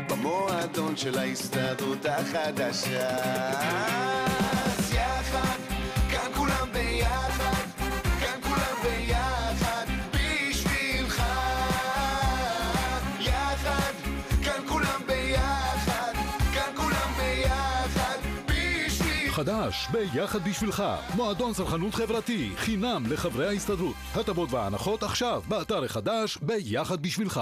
במועדון של ההסתדרות החדשה. אז יחד, כאן כולם ביחד חדש, ביחד בשבילך, מועדון צרכנות חברתי, חינם לחברי ההסתדרות. הטבות והנחות עכשיו, באתר החדש, ביחד בשבילך.